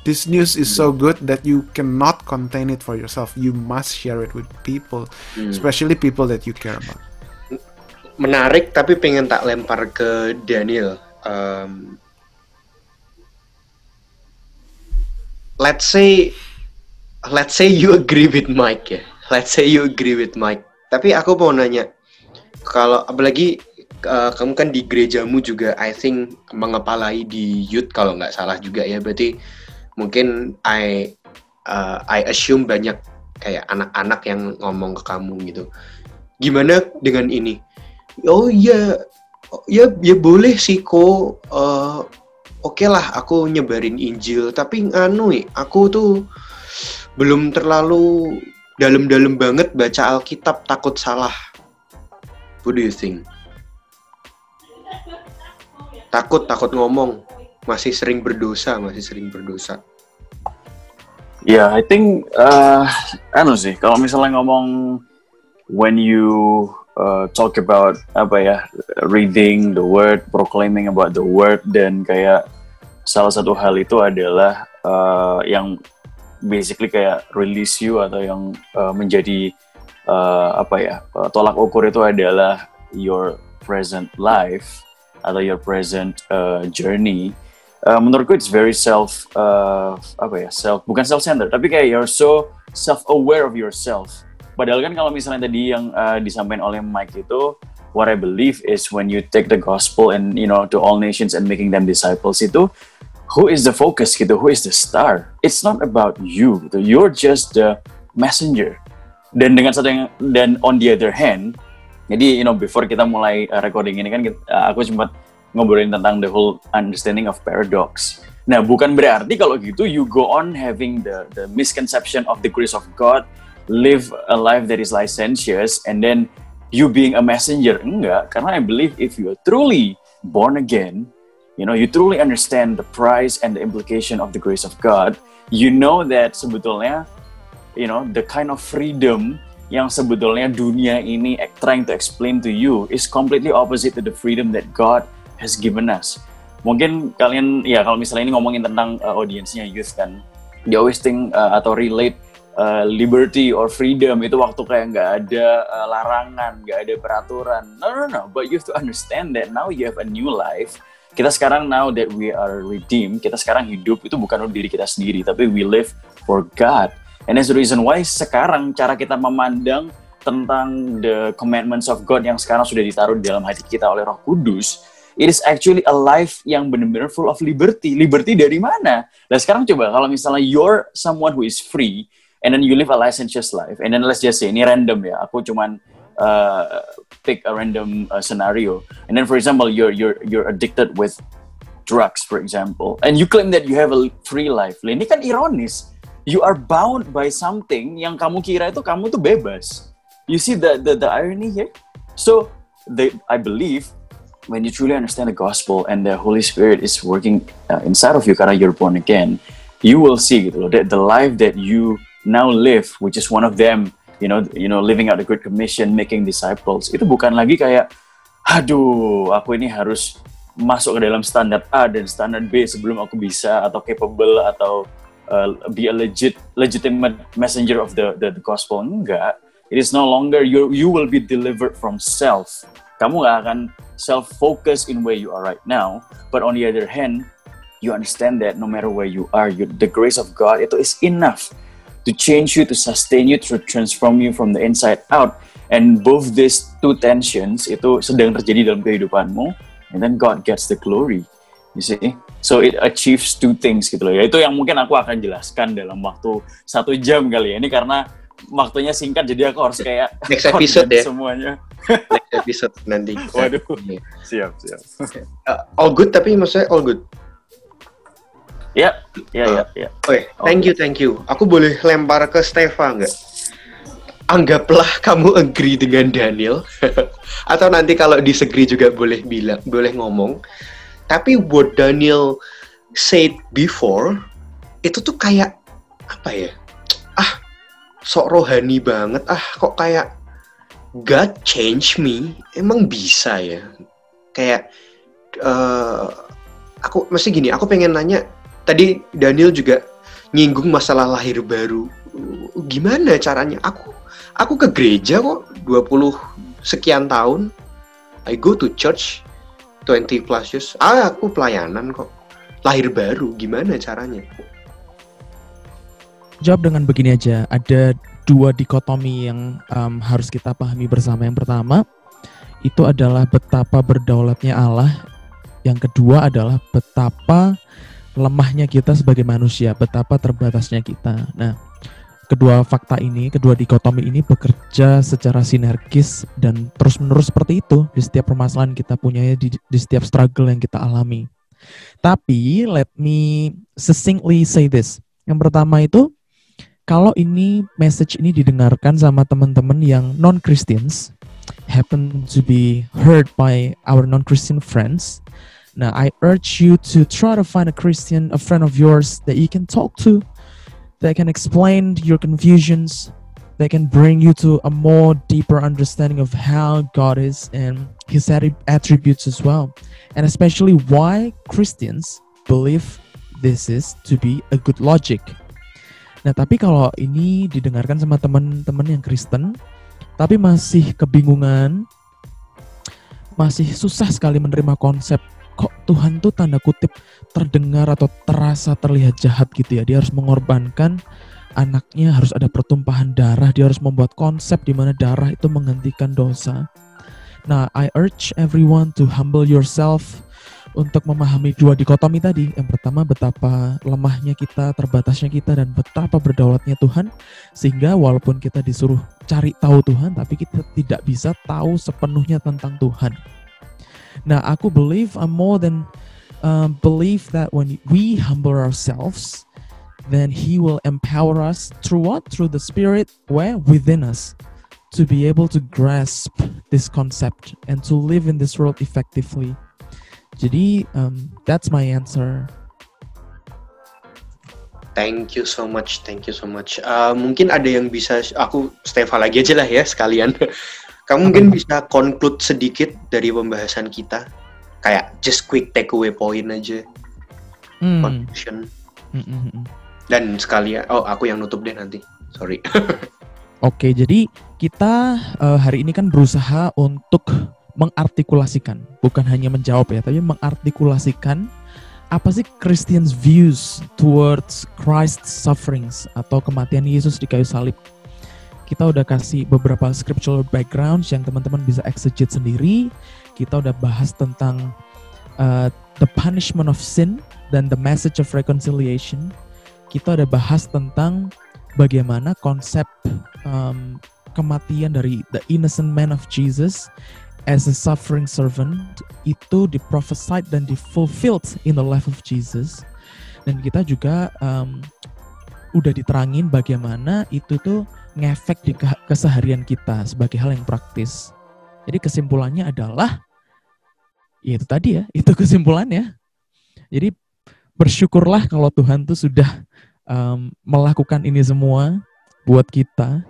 This news is so good that you cannot contain it for yourself. You must share it with people, especially people that you care about. menarik tapi pengen tak lempar ke Daniel. Um, let's say let's say you agree with Mike ya. Let's say you agree with Mike. Tapi aku mau nanya, kalau apalagi uh, kamu kan di gerejamu juga, I think mengepalai di youth kalau nggak salah juga ya. Berarti mungkin I uh, I assume banyak kayak anak-anak yang ngomong ke kamu gitu. Gimana dengan ini? Oh iya, ya ya boleh sih kok. Uh, Oke lah, aku nyebarin Injil. Tapi eh, aku tuh belum terlalu dalam-dalam banget baca Alkitab, takut salah. What do you think? Takut, takut ngomong. Masih sering berdosa, masih sering berdosa. Ya, I think, uh, anu sih, kalau misalnya ngomong when you uh, talk about apa ya, reading the word, proclaiming about the word, dan kayak salah satu hal itu adalah uh, yang basically kayak release you atau yang uh, menjadi uh, apa ya, uh, tolak ukur itu adalah your present life atau your present uh, journey. Uh, menurutku it's very self uh, apa ya self bukan self centered tapi kayak you're so self aware of yourself. Padahal kan kalau misalnya tadi yang uh, disampaikan oleh Mike itu what I believe is when you take the gospel and you know to all nations and making them disciples itu who is the focus gitu who is the star? It's not about you gitu you're just the messenger. Dan dengan satu yang dan on the other hand jadi you know before kita mulai recording ini kan kita- aku sempat ngobrolin tentang the whole understanding of paradox. Nah, bukan berarti kalau gitu you go on having the the misconception of the grace of God, live a life that is licentious, and then you being a messenger. Enggak, karena I believe if you are truly born again, you know, you truly understand the price and the implication of the grace of God, you know that sebetulnya you know the kind of freedom yang sebetulnya dunia ini trying to explain to you is completely opposite to the freedom that God has given us. Mungkin kalian ya kalau misalnya ini ngomongin tentang uh, audiensnya youth kan, they always think uh, atau relate uh, liberty or freedom itu waktu kayak nggak ada uh, larangan, nggak ada peraturan. No no no, but you have to understand that now you have a new life. Kita sekarang now that we are redeemed, kita sekarang hidup itu bukan untuk diri kita sendiri, tapi we live for God. And that's the reason why sekarang cara kita memandang tentang the commandments of God yang sekarang sudah ditaruh di dalam hati kita oleh Roh Kudus, it is actually a life yang benar-benar full of liberty. Liberty dari mana? Nah sekarang coba kalau misalnya you're someone who is free and then you live a licentious life and then let's just say ini random ya, aku cuman uh, pick a random uh, scenario and then for example you're you're you're addicted with drugs for example and you claim that you have a free life. Ini kan ironis. You are bound by something yang kamu kira itu kamu tuh bebas. You see the the, the irony here? So the, I believe when you truly understand the gospel and the Holy Spirit is working uh, inside of you karena you're born again, you will see gitu loh that the life that you now live, which is one of them, you know, you know, living out the Great Commission, making disciples, itu bukan lagi kayak, aduh, aku ini harus masuk ke dalam standar A dan standar B sebelum aku bisa atau capable atau uh, be a legit legitimate messenger of the, the the gospel. Enggak. It is no longer you you will be delivered from self kamu nggak akan self focus in where you are right now but on the other hand you understand that no matter where you are you, the grace of God itu is enough to change you to sustain you to transform you from the inside out. And both these two tensions itu sedang terjadi dalam kehidupanmu and then God gets the glory you see? So it achieves two things gitu loh ya. Itu yang mungkin aku akan jelaskan dalam waktu satu jam kali ya. Ini karena waktunya singkat jadi aku harus kayak Next episode ya. semuanya Next episode nanti. waduh Iya. siap siap Uh, all good tapi maksudnya all good. ya ya ya ya Oke, thank you, thank you. Aku boleh lempar ke Steva nggak? Anggaplah kamu agree dengan Daniel, atau nanti kalau disagree juga boleh bilang, boleh ngomong. Tapi what Daniel said before itu tuh kayak apa ya? Sok rohani banget. Ah, kok kayak God change me? Emang bisa ya? Kayak eh aku mesti gini. Aku pengen nanya. Tadi Daniel juga nyinggung masalah lahir baru. Gimana caranya? Aku aku ke gereja kok 20 sekian tahun. I go to church 20 plus years. Ah, aku pelayanan kok. Lahir baru gimana caranya? Jawab dengan begini aja, ada dua dikotomi yang um, harus kita pahami bersama. Yang pertama, itu adalah betapa berdaulatnya Allah. Yang kedua adalah betapa lemahnya kita sebagai manusia, betapa terbatasnya kita. Nah, kedua fakta ini, kedua dikotomi ini bekerja secara sinergis dan terus-menerus seperti itu di setiap permasalahan kita punya, di, di setiap struggle yang kita alami. Tapi, let me succinctly say this. Yang pertama itu, kalau ini message ini didengarkan sama teman-teman yang non-Christians, happen to be heard by our non-Christian friends, Now, I urge you to try to find a Christian, a friend of yours that you can talk to, that can explain your confusions, that can bring you to a more deeper understanding of how God is and His attri- attributes as well, and especially why Christians believe this is to be a good logic. Nah, tapi kalau ini didengarkan sama teman-teman yang Kristen, tapi masih kebingungan, masih susah sekali menerima konsep kok Tuhan tuh tanda kutip terdengar atau terasa terlihat jahat gitu ya. Dia harus mengorbankan anaknya, harus ada pertumpahan darah, dia harus membuat konsep di mana darah itu menghentikan dosa. Nah, I urge everyone to humble yourself untuk memahami dua dikotomi tadi. Yang pertama betapa lemahnya kita, terbatasnya kita dan betapa berdaulatnya Tuhan sehingga walaupun kita disuruh cari tahu Tuhan tapi kita tidak bisa tahu sepenuhnya tentang Tuhan. Nah, aku believe I'm more than um, believe that when we humble ourselves, then He will empower us through what? Through the Spirit where within us to be able to grasp this concept and to live in this world effectively. Jadi, um, that's my answer. Thank you so much, thank you so much. Uh, mungkin ada yang bisa aku Steva lagi aja lah ya sekalian. Kamu mungkin bisa conclude sedikit dari pembahasan kita, kayak just quick takeaway point aja, Hmm. conclusion. Mm, mm, mm. Dan sekalian, oh aku yang nutup deh nanti, sorry. Oke, jadi kita eh, hari ini kan berusaha untuk mengartikulasikan, bukan hanya menjawab ya, tapi mengartikulasikan apa sih Christians views towards Christ's sufferings atau kematian Yesus di kayu salib. Kita udah kasih beberapa scriptural backgrounds yang teman-teman bisa exegete sendiri. Kita udah bahas tentang uh, the punishment of sin dan the message of reconciliation. Kita udah bahas tentang bagaimana konsep um, kematian dari the innocent man of Jesus as a suffering servant itu diprophesied dan difulfilled in the life of Jesus dan kita juga um, udah diterangin bagaimana itu tuh ngefek di ke- keseharian kita sebagai hal yang praktis. Jadi kesimpulannya adalah ya itu tadi ya, itu kesimpulannya. Jadi bersyukurlah kalau Tuhan tuh sudah um, melakukan ini semua buat kita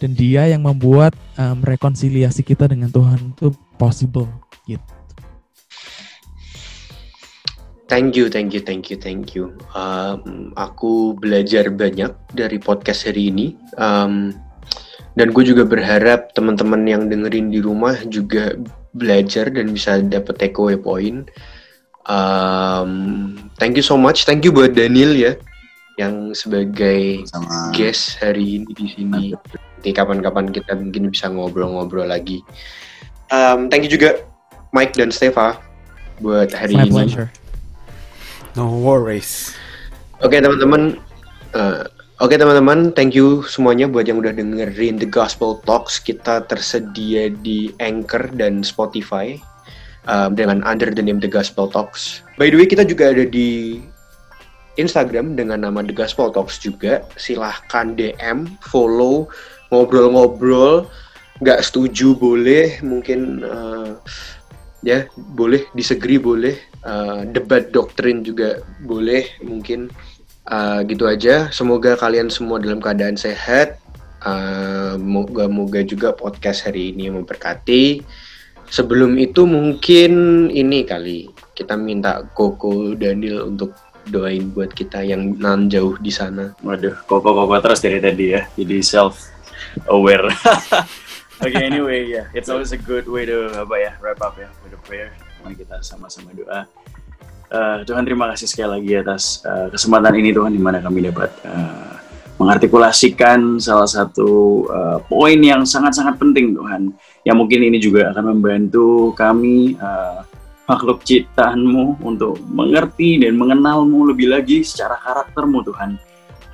dan dia yang membuat um, rekonsiliasi kita dengan Tuhan itu possible gitu. Thank you, thank you, thank you, thank you. Um, aku belajar banyak dari podcast hari ini. Um, dan gue juga berharap teman-teman yang dengerin di rumah juga belajar dan bisa dapet takeaway point. Um, thank you so much, thank you buat Daniel ya, yang sebagai Sama guest hari ini di sini. Nanti kapan-kapan kita mungkin bisa ngobrol-ngobrol lagi. Um, thank you juga Mike dan Steva buat hari My ini. pleasure. No worries. Oke teman-teman, eh, oke teman-teman, thank you semuanya buat yang udah dengerin The Gospel Talks. Kita tersedia di Anchor dan Spotify um, dengan under the name The Gospel Talks. By the way, kita juga ada di Instagram dengan nama The Gospel Talks juga. Silahkan DM, follow, ngobrol-ngobrol. Nggak setuju boleh, mungkin eh, ya boleh disagree boleh, Eh, debat doktrin juga boleh, mungkin Eh, gitu aja. Semoga kalian semua dalam keadaan sehat. Eh, Moga-moga juga podcast hari ini memberkati. Sebelum itu mungkin ini kali kita minta Koko Daniel untuk doain buat kita yang nan jauh di sana. Waduh, koko-koko terus dari tadi ya. Jadi self aware. Oke, anyway, ya, it's always a good way to apa ya, wrap up ya with a prayer. Mari kita sama-sama doa. Eh, Tuhan terima kasih sekali lagi atas eh, kesempatan ini Tuhan di mana kami dapat eh, mengartikulasikan salah satu eh, poin yang sangat-sangat penting Tuhan. Yang mungkin ini juga akan membantu kami eh, makhluk ciptaanmu untuk mengerti dan mengenalmu lebih lagi secara karaktermu Tuhan.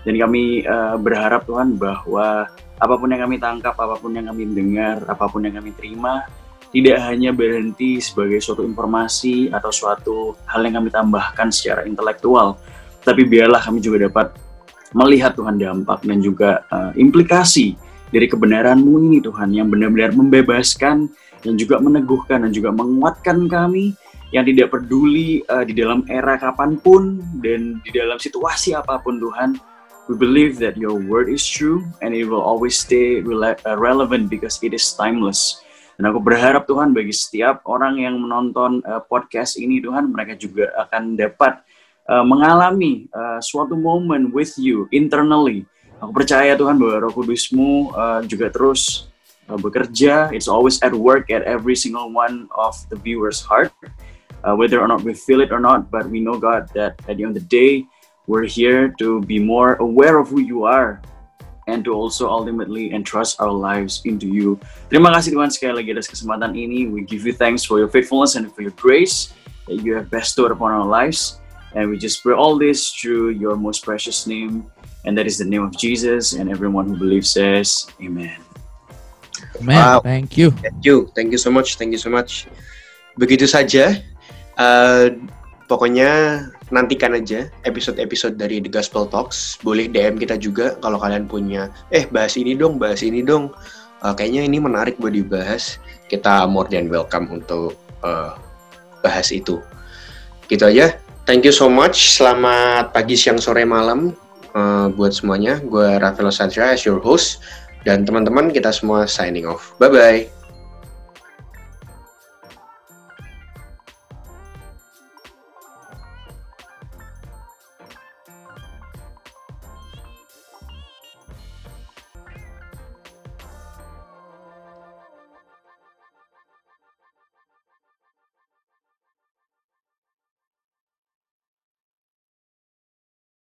Dan kami eh, berharap Tuhan bahwa apa pun yang kami tangkap, apa pun yang kami dengar, apa pun yang kami terima, tidak hanya berhenti sebagai suatu informasi atau suatu hal yang kami tambahkan secara intelektual, tapi biarlah kami juga dapat melihat Tuhan dampak dan juga eh, implikasi dari kebenaran-Mu ini Tuhan yang benar-benar membebaskan dan juga meneguhkan dan juga menguatkan kami yang tidak peduli eh, di dalam era kapan pun dan di dalam situasi apa pun Tuhan. We believe that your word is true and it will always stay uh, relevant because it is timeless. Dan aku berharap Tuhan bagi setiap orang yang menonton uh, podcast ini Tuhan mereka juga akan dapat uh, mengalami uh, suatu momen with you internally. Aku percaya Tuhan bahwa Roh Kudusmu uh, juga terus uh, bekerja. It's always at work at every single one of the viewers' heart, uh, whether or not we feel it or not. But we know God that at the end of the day, we're here to be more aware of who you are and to also ultimately entrust our lives into you. Terima kasih Tuhan sekali lagi atas kesempatan ini. We give you thanks for your faithfulness and for your grace that you have bestowed upon our lives. And we just pray all this through your most precious name. And that is the name of Jesus. And everyone who believes says, Amen. Man, Wow. thank you. Thank you, thank you so much, thank you so much. Begitu saja. Eh, pokoknya nantikan aja episode-episode dari The Gospel Talks. Boleh DM kita juga kalau kalian punya, eh bahas ini dong, bahas ini dong. Eh, kayaknya ini menarik buat dibahas. Kita more than welcome untuk eh, bahas itu. Gitu aja. Thank you so much. Selamat pagi, siang, sore, malam eh, buat semuanya. Gue Rafael Sadra as your host. Dan teman-teman kita semua signing off. Bye-bye.